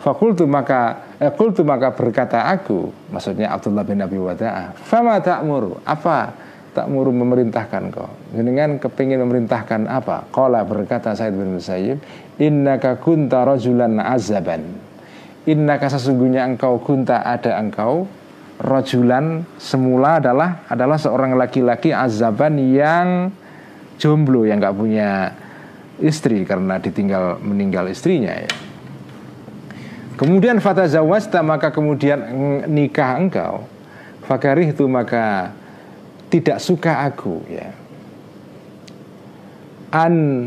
Fakultu maka eh, kultu maka berkata aku maksudnya Abdullah bin Abi Wada'ah fama ta'muru? Apa ta'muru memerintahkan kau? Dengan kepingin memerintahkan apa? Qala berkata Said bin Musayyib innaka kunta rajulan azaban. Innaka sesungguhnya engkau kunta ada engkau rajulan semula adalah adalah seorang laki-laki azaban yang jomblo yang nggak punya istri karena ditinggal meninggal istrinya ya. Kemudian fata zawasta maka kemudian nikah engkau. Fakarih itu maka tidak suka aku ya. An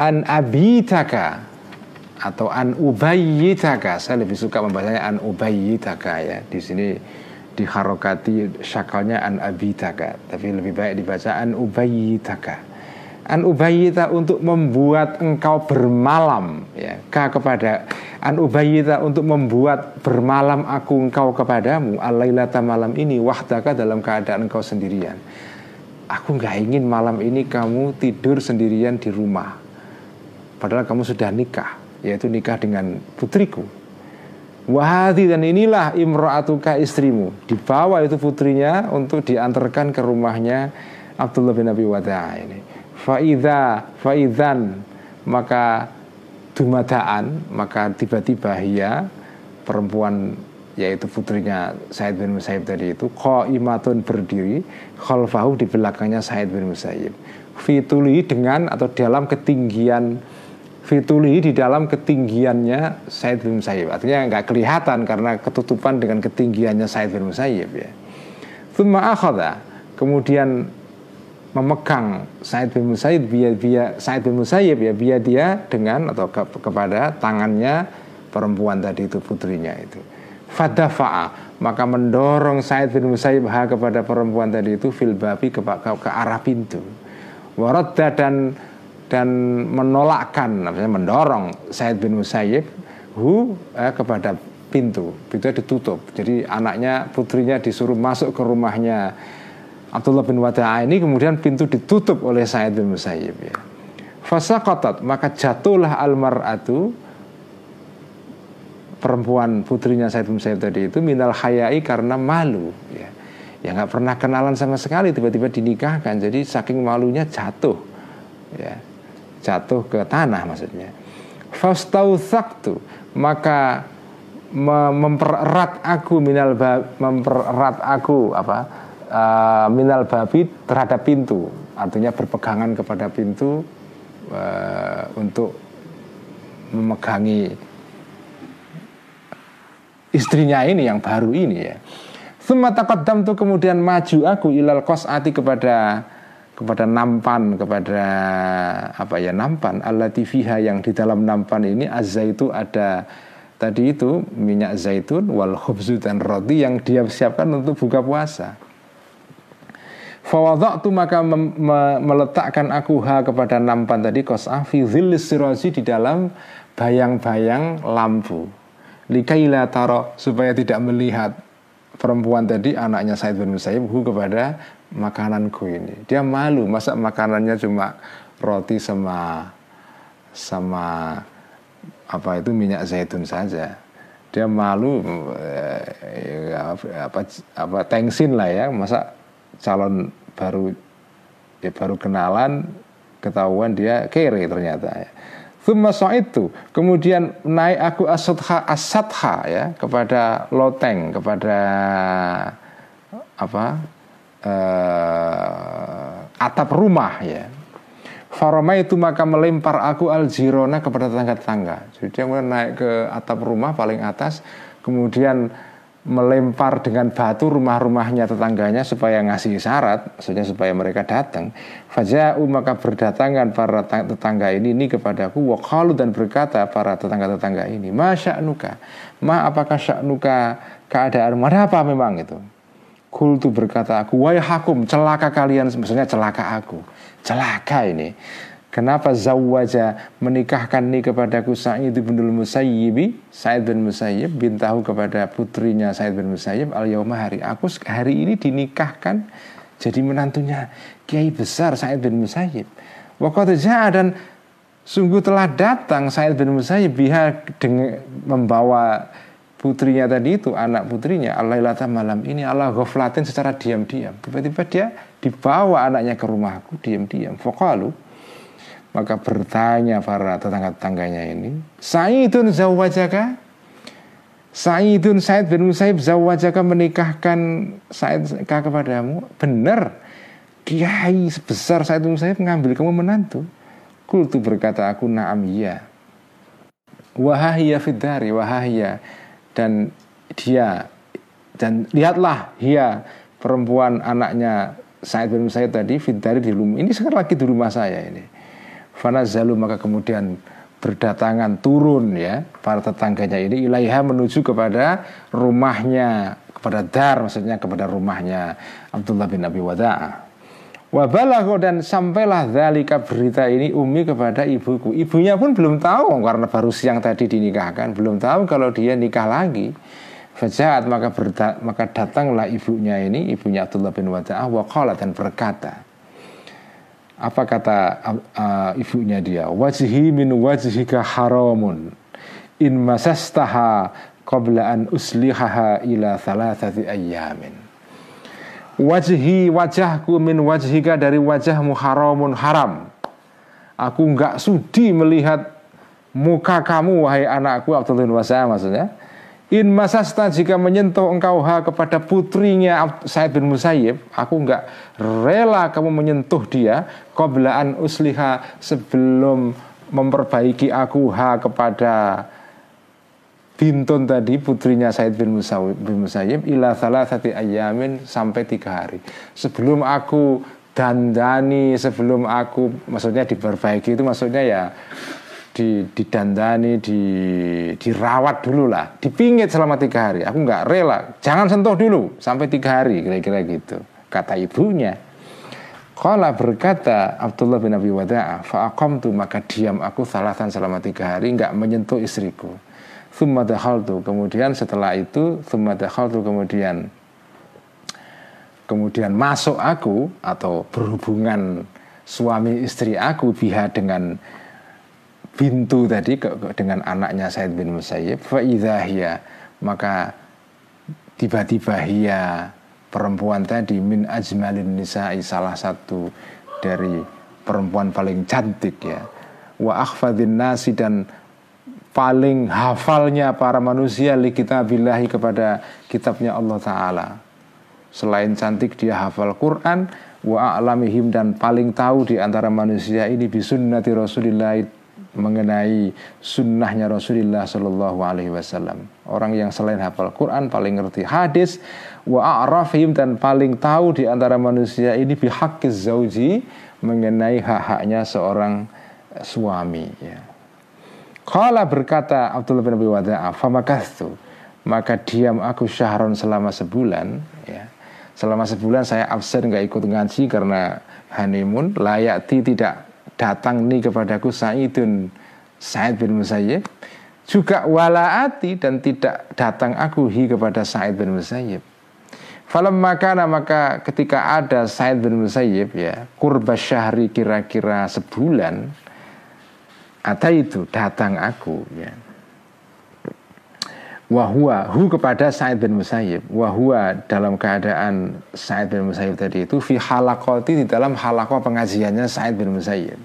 an abitaka atau an ubayyitaka. Saya lebih suka membacanya an ubayyitaka ya. Di sini diharokati syakalnya an abitaka. Tapi lebih baik dibaca an ubayitaka an ubayita untuk membuat engkau bermalam ya. Ka kepada an ubayita untuk membuat bermalam aku engkau kepadamu alailata malam ini wahdaka dalam keadaan engkau sendirian. Aku nggak ingin malam ini kamu tidur sendirian di rumah. Padahal kamu sudah nikah yaitu nikah dengan putriku. Wahati dan inilah imro'atuka istrimu. Dibawa itu putrinya untuk diantarkan ke rumahnya Abdullah bin Abi Wada'a ini. Fa'idha Fa'idhan Maka dumadaan maka tiba-tiba hia perempuan yaitu putrinya Said bin Musayyib tadi itu imatun berdiri khalfahu di belakangnya Said bin Musayyib. Fituli dengan atau dalam ketinggian fituli di dalam ketinggiannya Said bin Musayyib. Artinya nggak kelihatan karena ketutupan dengan ketinggiannya Said bin Musayyib ya. Thumma akhadha. Kemudian memegang Said bin Musayyib biar biar Said bin Musayyib ya biar dia dengan atau ke, kepada tangannya perempuan tadi itu putrinya itu. Fadafa'a. Maka mendorong Said bin Musayyib kepada perempuan tadi itu fil babi ke, ke, ke arah pintu. Waradda dan dan menolakkan maksudnya mendorong Said bin Musayyib hu eh, kepada pintu pintu ditutup jadi anaknya putrinya disuruh masuk ke rumahnya Abdullah bin Wada'a ini kemudian pintu ditutup oleh Said bin Musayyib ya. Fasaqatat maka jatuhlah almar'atu perempuan putrinya Said bin Musayyib tadi itu minal hayai karena malu ya. Ya nggak pernah kenalan sama sekali tiba-tiba dinikahkan jadi saking malunya jatuh ya. Jatuh ke tanah maksudnya. Fastauthaqtu maka mempererat aku minal mempererat aku apa uh, minal babi terhadap pintu artinya berpegangan kepada pintu uh, untuk memegangi istrinya ini yang baru ini ya. Summa taqaddam tuh kemudian maju aku ilal ati kepada kepada nampan kepada apa ya nampan allati fiha yang di dalam nampan ini azza-itu ada tadi itu minyak zaitun wal khubzu dan roti yang dia siapkan untuk buka puasa. Fawadha'tu maka me me meletakkan aku ha kepada nampan tadi kos'ah fi siraji di dalam bayang-bayang lampu. Likaila taro supaya tidak melihat perempuan tadi anaknya Said bin Musayyib kepada makananku ini. Dia malu masa makanannya cuma roti sama sama apa itu minyak zaitun saja. Dia malu eh, apa apa tengsin lah ya masa calon baru ya baru kenalan ketahuan dia kere ternyata ya. Thumma itu kemudian naik aku asadha asadha ya kepada loteng kepada apa uh, atap rumah ya. Faroma itu maka melempar aku al jirona kepada tetangga-tetangga. Jadi dia naik ke atap rumah paling atas, kemudian melempar dengan batu rumah-rumahnya tetangganya supaya ngasih syarat, maksudnya supaya mereka datang. Faja'u maka berdatangan para tetangga ini ini kepadaku waqalu dan berkata para tetangga-tetangga ini, "Ma sya'nuka?" Ma apakah sya'nuka keadaan ada apa memang itu? Kultu berkata aku, "Wahai hakum, celaka kalian, maksudnya celaka aku." Celaka ini. Kenapa zawaja menikahkan ini kepadaku Sa'id bin Musayyib Sa'id bin Musayyib bintahu kepada putrinya Sa'id bin Musayyib al hari aku hari ini dinikahkan jadi menantunya kiai besar Sa'id bin Musayyib Waktu dan sungguh telah datang Sa'id bin Musayyib biha dengan membawa putrinya tadi itu anak putrinya Allah malam ini Allah ghaflatin secara diam-diam tiba-tiba dia dibawa anaknya ke rumahku diam-diam Fokalu maka bertanya para tetangga-tetangganya ini, Sa'idun zawajaka? Sa'idun Sa'id bin Musaib zawajaka menikahkan Sa'id kepadamu? Benar. Kiai sebesar Sa'id bin Musaib mengambil kamu menantu. Kultu berkata aku na'am iya. Wahahiyya fidari wahahiyya. Dan dia dan lihatlah dia perempuan anaknya Sa'id bin Musaib tadi fidari di rumah. Ini sekarang lagi di rumah saya ini Fanazalu maka kemudian berdatangan turun ya para tetangganya ini ilaiha menuju kepada rumahnya kepada dar maksudnya kepada rumahnya Abdullah bin Abi Wada'ah Wabalahu dan sampailah dalika berita ini umi kepada ibuku. Ibunya pun belum tahu karena baru siang tadi dinikahkan, belum tahu kalau dia nikah lagi. Fajahat maka berda, maka datanglah ibunya ini, ibunya Abdullah bin Wada'ah waqala dan berkata, apa kata uh, ibunya dia wajhi min wajhika haramun in masastaha qabla an uslihaha ila thalathati ayyamin wajhi wajahku min wajhika dari wajahmu haramun haram. Aku nggak sudi melihat muka kamu wahai anakku Abdullah bin Wasa maksudnya. In masasta jika menyentuh engkau ha kepada putrinya Said bin Musayyib, aku enggak rela kamu menyentuh dia qoblaan usliha sebelum memperbaiki aku ha kepada Bintun tadi putrinya Said bin Musayyib, bin Musayyib ila salah satu ayamin sampai tiga hari. Sebelum aku dandani sebelum aku maksudnya diperbaiki itu maksudnya ya di didandani di dirawat dulu lah. Dipingit selama tiga hari. Aku nggak rela. Jangan sentuh dulu sampai tiga hari kira-kira gitu kata ibunya. Kala berkata Abdullah bin Abi Wada'ah Fa'akom tu maka diam aku salatan selama tiga hari nggak menyentuh istriku Thumma tu Kemudian setelah itu Thumma tu kemudian Kemudian masuk aku Atau berhubungan suami istri aku Biha dengan pintu tadi ke, ke, dengan anaknya Said bin Musayyib. Faidahia maka tiba-tiba hia perempuan tadi min ajmalin nisa'i salah satu dari perempuan paling cantik ya. Wa akhfadin nasi dan paling hafalnya para manusia li kitabillahi kepada kitabnya Allah Ta'ala selain cantik dia hafal Quran wa a'lamihim dan paling tahu di antara manusia ini bisunnati Rasulillah mengenai sunnahnya Rasulullah Shallallahu Alaihi Wasallam. Orang yang selain hafal Quran paling ngerti hadis, wa a'rafihim dan paling tahu di antara manusia ini bihakkiz zauji mengenai hak-haknya seorang suami. Ya. Kala berkata Abdullah bin Abi Wada'ah, famakastu, maka diam aku syahron selama sebulan. Ya. Selama sebulan saya absen nggak ikut ngaji karena honeymoon, layakti tidak datang nih kepadaku Sa'idun Sa'id bin Musayyib juga walaati dan tidak datang aku hi kepada Sa'id bin Musayyib Falam makana maka ketika ada Sa'id bin Musayyib ya kurba syahri kira-kira sebulan ada itu datang aku ya. Wahwa hu kepada Sa'id bin Musayyib. Wahwa dalam keadaan Sa'id bin Musayyib tadi itu fi halakoti di dalam halakoh pengajiannya Sa'id bin Musayyib.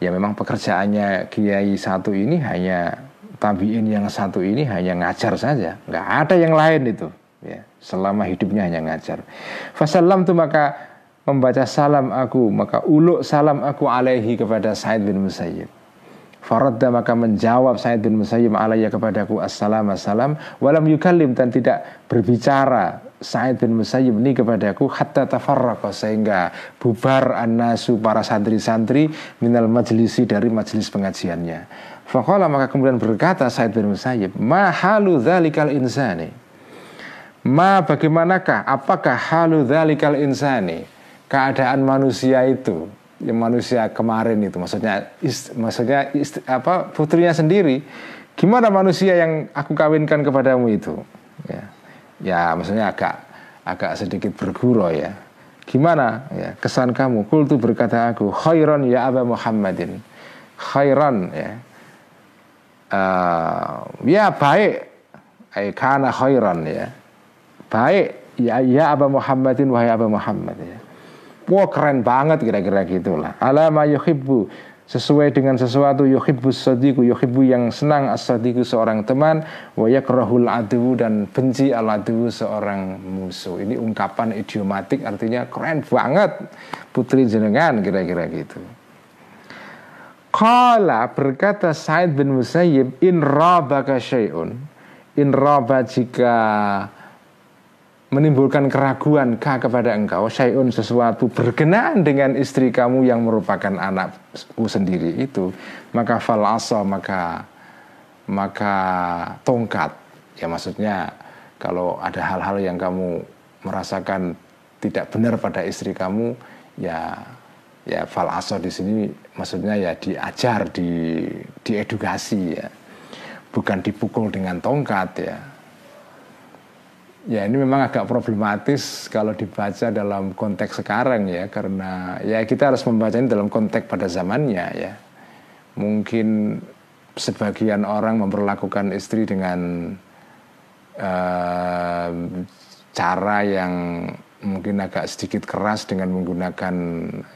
Ya memang pekerjaannya Kiai satu ini hanya tabiin yang satu ini hanya ngajar saja. Nggak ada yang lain itu ya. Selama hidupnya hanya ngajar. Fasalam tu maka membaca salam aku maka uluk salam aku alaihi kepada Said bin Musayyib Faradda maka menjawab Said bin Musayyib alaiya kepadaku assalam assalam walam yukallim dan tidak berbicara Said bin Musayyib ini kepadaku hatta tafarraqa sehingga bubar annasu para santri-santri minal majlisi dari majlis pengajiannya. Faqala maka kemudian berkata Said bin Musayyib, "Ma halu dzalikal insani?" Ma bagaimanakah apakah halu dzalikal insani? Keadaan manusia itu yang manusia kemarin itu maksudnya ist, maksudnya ist, apa putrinya sendiri gimana manusia yang aku kawinkan kepadamu itu? Ya ya maksudnya agak agak sedikit bergurau ya. Gimana? Ya kesan kamu kultu berkata aku khairan ya Aba Muhammadin. Khairan ya. Uh, ya baik. Ay kana khairan ya. Baik ya ya Aba Muhammadin wahai Aba Muhammad ya Wah keren banget kira-kira gitulah. Alama yuhibbu sesuai dengan sesuatu yuhibbu sadiku yuhibbu yang senang as-sadiku seorang teman wa yakrahul adu dan benci al adu seorang musuh. Ini ungkapan idiomatik artinya keren banget putri jenengan kira-kira gitu. Kala berkata Said bin Musayyib in rabaka syai'un in raba menimbulkan keraguan kah kepada engkau. Syai'un sesuatu berkenaan dengan istri kamu yang merupakan anakku sendiri itu maka fal asa maka maka tongkat. Ya maksudnya kalau ada hal-hal yang kamu merasakan tidak benar pada istri kamu ya ya fal asa di sini maksudnya ya diajar di diedukasi ya. Bukan dipukul dengan tongkat ya Ya ini memang agak problematis kalau dibaca dalam konteks sekarang ya karena ya kita harus membaca ini dalam konteks pada zamannya ya. Mungkin sebagian orang memperlakukan istri dengan uh, cara yang mungkin agak sedikit keras dengan menggunakan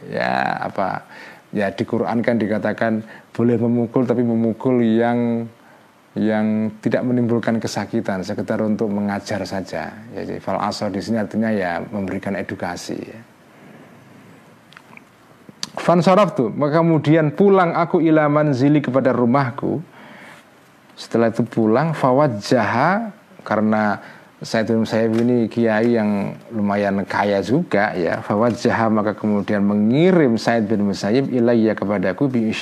ya apa ya di Quran kan dikatakan boleh memukul tapi memukul yang yang tidak menimbulkan kesakitan sekedar untuk mengajar saja. Ya jadi fal asor di sini artinya ya memberikan edukasi ya. tuh maka kemudian pulang aku ilaman zili kepada rumahku. Setelah itu pulang fawad jaha karena saya saya ini kiai yang lumayan kaya juga ya. Fawad jaha maka kemudian mengirim Said bin Musayyib ilayya kepadaku bi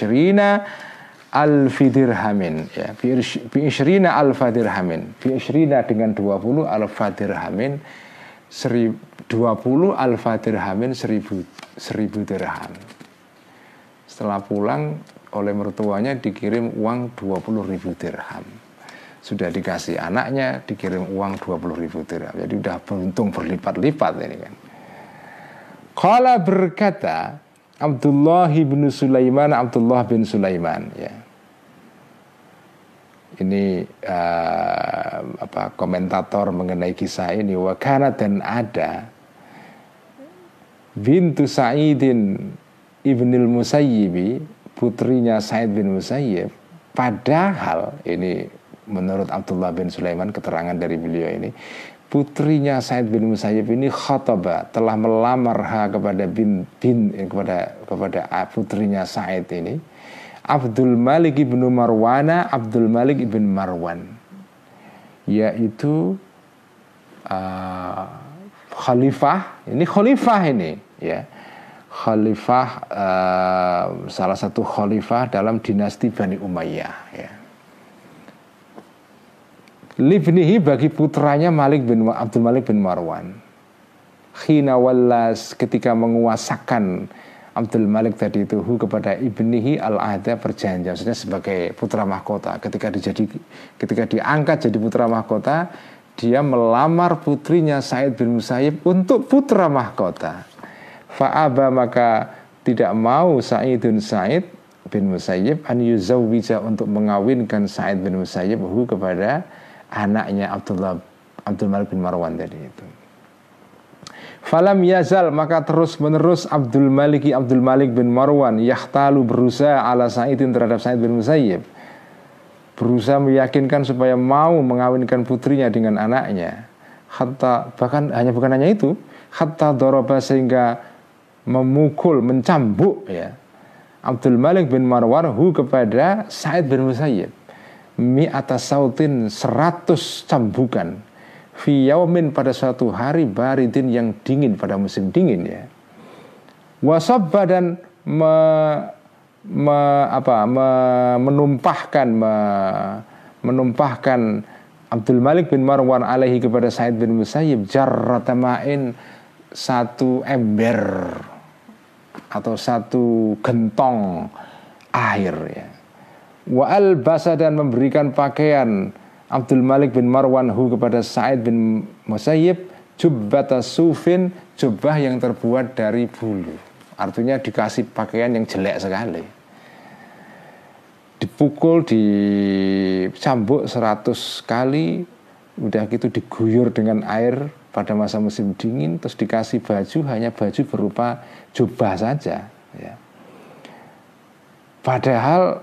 alfi dirhamin ya. Fi isyrina alfa dirhamin. Fi isyrina dengan 20 alfa dirhamin 20 alfa dirhamin 1000 1000 dirham. Setelah pulang oleh mertuanya dikirim uang 20 ribu dirham. Sudah dikasih anaknya dikirim uang 20 ribu dirham. Jadi udah beruntung berlipat-lipat ini kan. Kala berkata Abdullah bin Sulaiman Abdullah bin Sulaiman ya ini uh, apa komentator mengenai kisah ini. Wakana dan ada bintu Sa'idin ibnil Musayyibi putrinya Said bin Musayyib. Padahal ini menurut Abdullah bin Sulaiman keterangan dari beliau ini putrinya Said bin Musayyib ini khataba telah melamar ha kepada bin bin eh, kepada kepada putrinya Said ini Abdul Malik ibnu Marwana Abdul Malik ibn Marwan. Yaitu uh, khalifah. Ini khalifah ini ya. Khalifah uh, salah satu khalifah dalam dinasti Bani Umayyah ya. Libnihi bagi putranya Malik bin Abdul Malik bin Marwan. Khina wallas ketika menguasakan Abdul Malik tadi itu hu kepada ibnihi al ada perjanjian maksudnya sebagai putra mahkota. Ketika dijadi ketika diangkat jadi putra mahkota dia melamar putrinya Said bin Musayyib untuk putra mahkota. Fa'aba maka tidak mau Saidun Said bin Musayyib an yuzawwija untuk mengawinkan Said bin Musayyib hu kepada anaknya Abdullah Abdul Malik bin Marwan tadi itu Falam yazal maka terus menerus Abdul Maliki Abdul Malik bin Marwan yahtalu berusaha ala Sa'idin terhadap Sa'id bin Musayyib. Berusaha meyakinkan supaya mau mengawinkan putrinya dengan anaknya. Hatta bahkan hanya bukan hanya itu hatta doroba sehingga memukul mencambuk ya. Abdul Malik bin Marwan hu kepada Sa'id bin Musayyib. Mi atas sautin seratus cambukan fi yaumin pada suatu hari baridin yang dingin pada musim dingin ya wasabba dan me, me, apa, me, menumpahkan me, menumpahkan Abdul Malik bin Marwan alaihi kepada Said bin Musayyib jarratama'in satu ember atau satu gentong air ya. Wa albasa dan memberikan pakaian Abdul Malik bin Marwan hu kepada Sa'id bin Musayyib jubbata sufin jubah yang terbuat dari bulu. Artinya dikasih pakaian yang jelek sekali. Dipukul dicambuk 100 kali udah gitu diguyur dengan air pada masa musim dingin terus dikasih baju hanya baju berupa jubah saja ya. padahal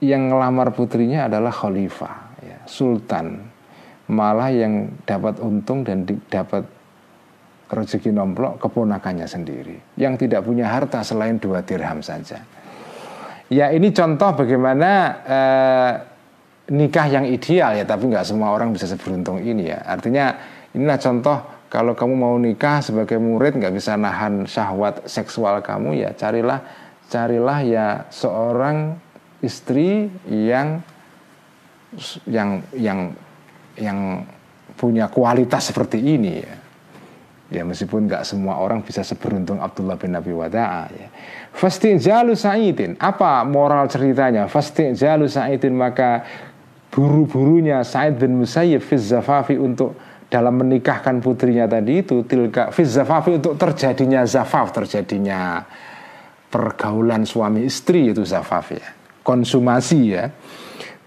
yang ngelamar putrinya adalah khalifah sultan malah yang dapat untung dan dapat rezeki nomplok keponakannya sendiri. Yang tidak punya harta selain dua dirham saja. Ya ini contoh bagaimana eh, nikah yang ideal ya tapi nggak semua orang bisa seberuntung ini ya. Artinya inilah contoh kalau kamu mau nikah sebagai murid nggak bisa nahan syahwat seksual kamu ya. Carilah carilah ya seorang istri yang yang yang yang punya kualitas seperti ini ya. Ya meskipun nggak semua orang bisa seberuntung Abdullah bin Nabi Wada'a ya. Fasti jalu Sa'idin. Apa moral ceritanya? Fasti jalu Sa'idin maka buru-burunya Sa'id bin Musayyib fiz zafafi untuk dalam menikahkan putrinya tadi itu tilka fiz zafafi untuk terjadinya zafaf, terjadinya pergaulan suami istri itu zafaf ya. Konsumasi ya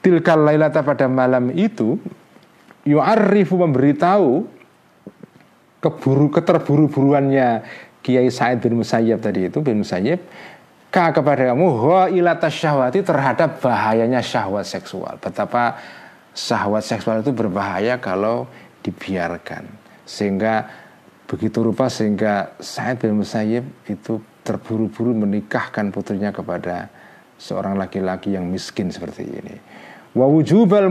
tilkal lailata pada malam itu yu'arrifu memberitahu keburu keterburu-buruannya Kiai Said bin Musayyib tadi itu bin Musayyib maka kepadamu ilatas syahwati terhadap bahayanya syahwat seksual. Betapa syahwat seksual itu berbahaya kalau dibiarkan. Sehingga begitu rupa sehingga Sa'id bin Musayyib itu terburu-buru menikahkan putrinya kepada seorang laki-laki yang miskin seperti ini. Wa wujubal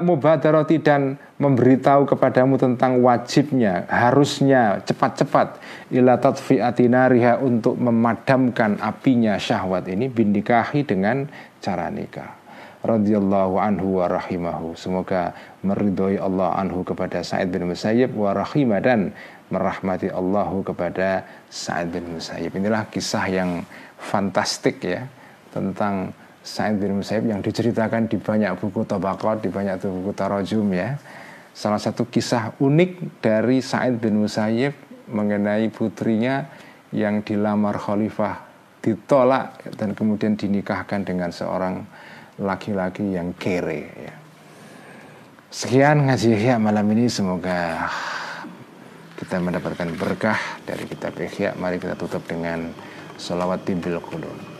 mubadarati dan memberitahu kepadamu tentang wajibnya, harusnya cepat-cepat ila tatfi'ati nariha untuk memadamkan apinya syahwat ini bindikahi dengan cara nikah. Radhiyallahu anhu wa rahimahu. Semoga meridhoi Allah anhu kepada Sa'id bin Musayyib wa rahimah dan merahmati Allahu kepada Sa'id bin Musayyib. Inilah kisah yang fantastik ya tentang Sa'id bin Musayyib yang diceritakan di banyak buku tabaqat, di banyak buku tarajum ya. Salah satu kisah unik dari Sa'id bin Musayyib mengenai putrinya yang dilamar khalifah ditolak dan kemudian dinikahkan dengan seorang laki-laki yang kere ya. Sekian ngaji ya malam ini semoga kita mendapatkan berkah dari kitab Ihya. Mari kita tutup dengan salawat timbil kulun.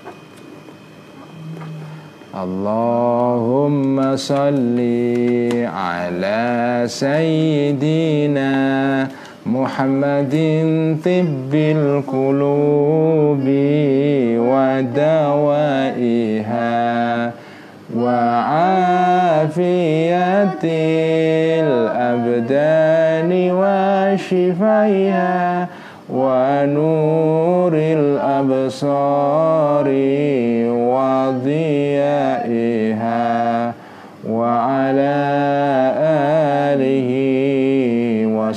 اللهم صل على سيدنا محمد طب القلوب ودوائها وعافية الأبدان وشفيها ونور الأبصار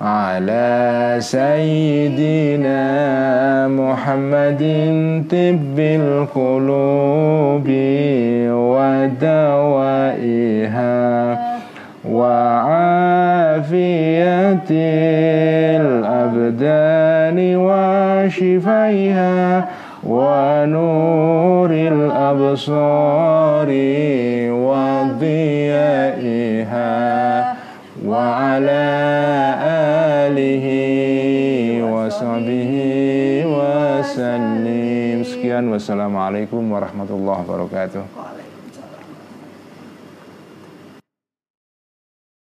على سيدنا محمد طب القلوب ودوائها وعافية الأبدان وشفيها ونور الأبصار وضيائها وعلى آله وصحبه وسلم sekian wassalamualaikum warahmatullahi wabarakatuh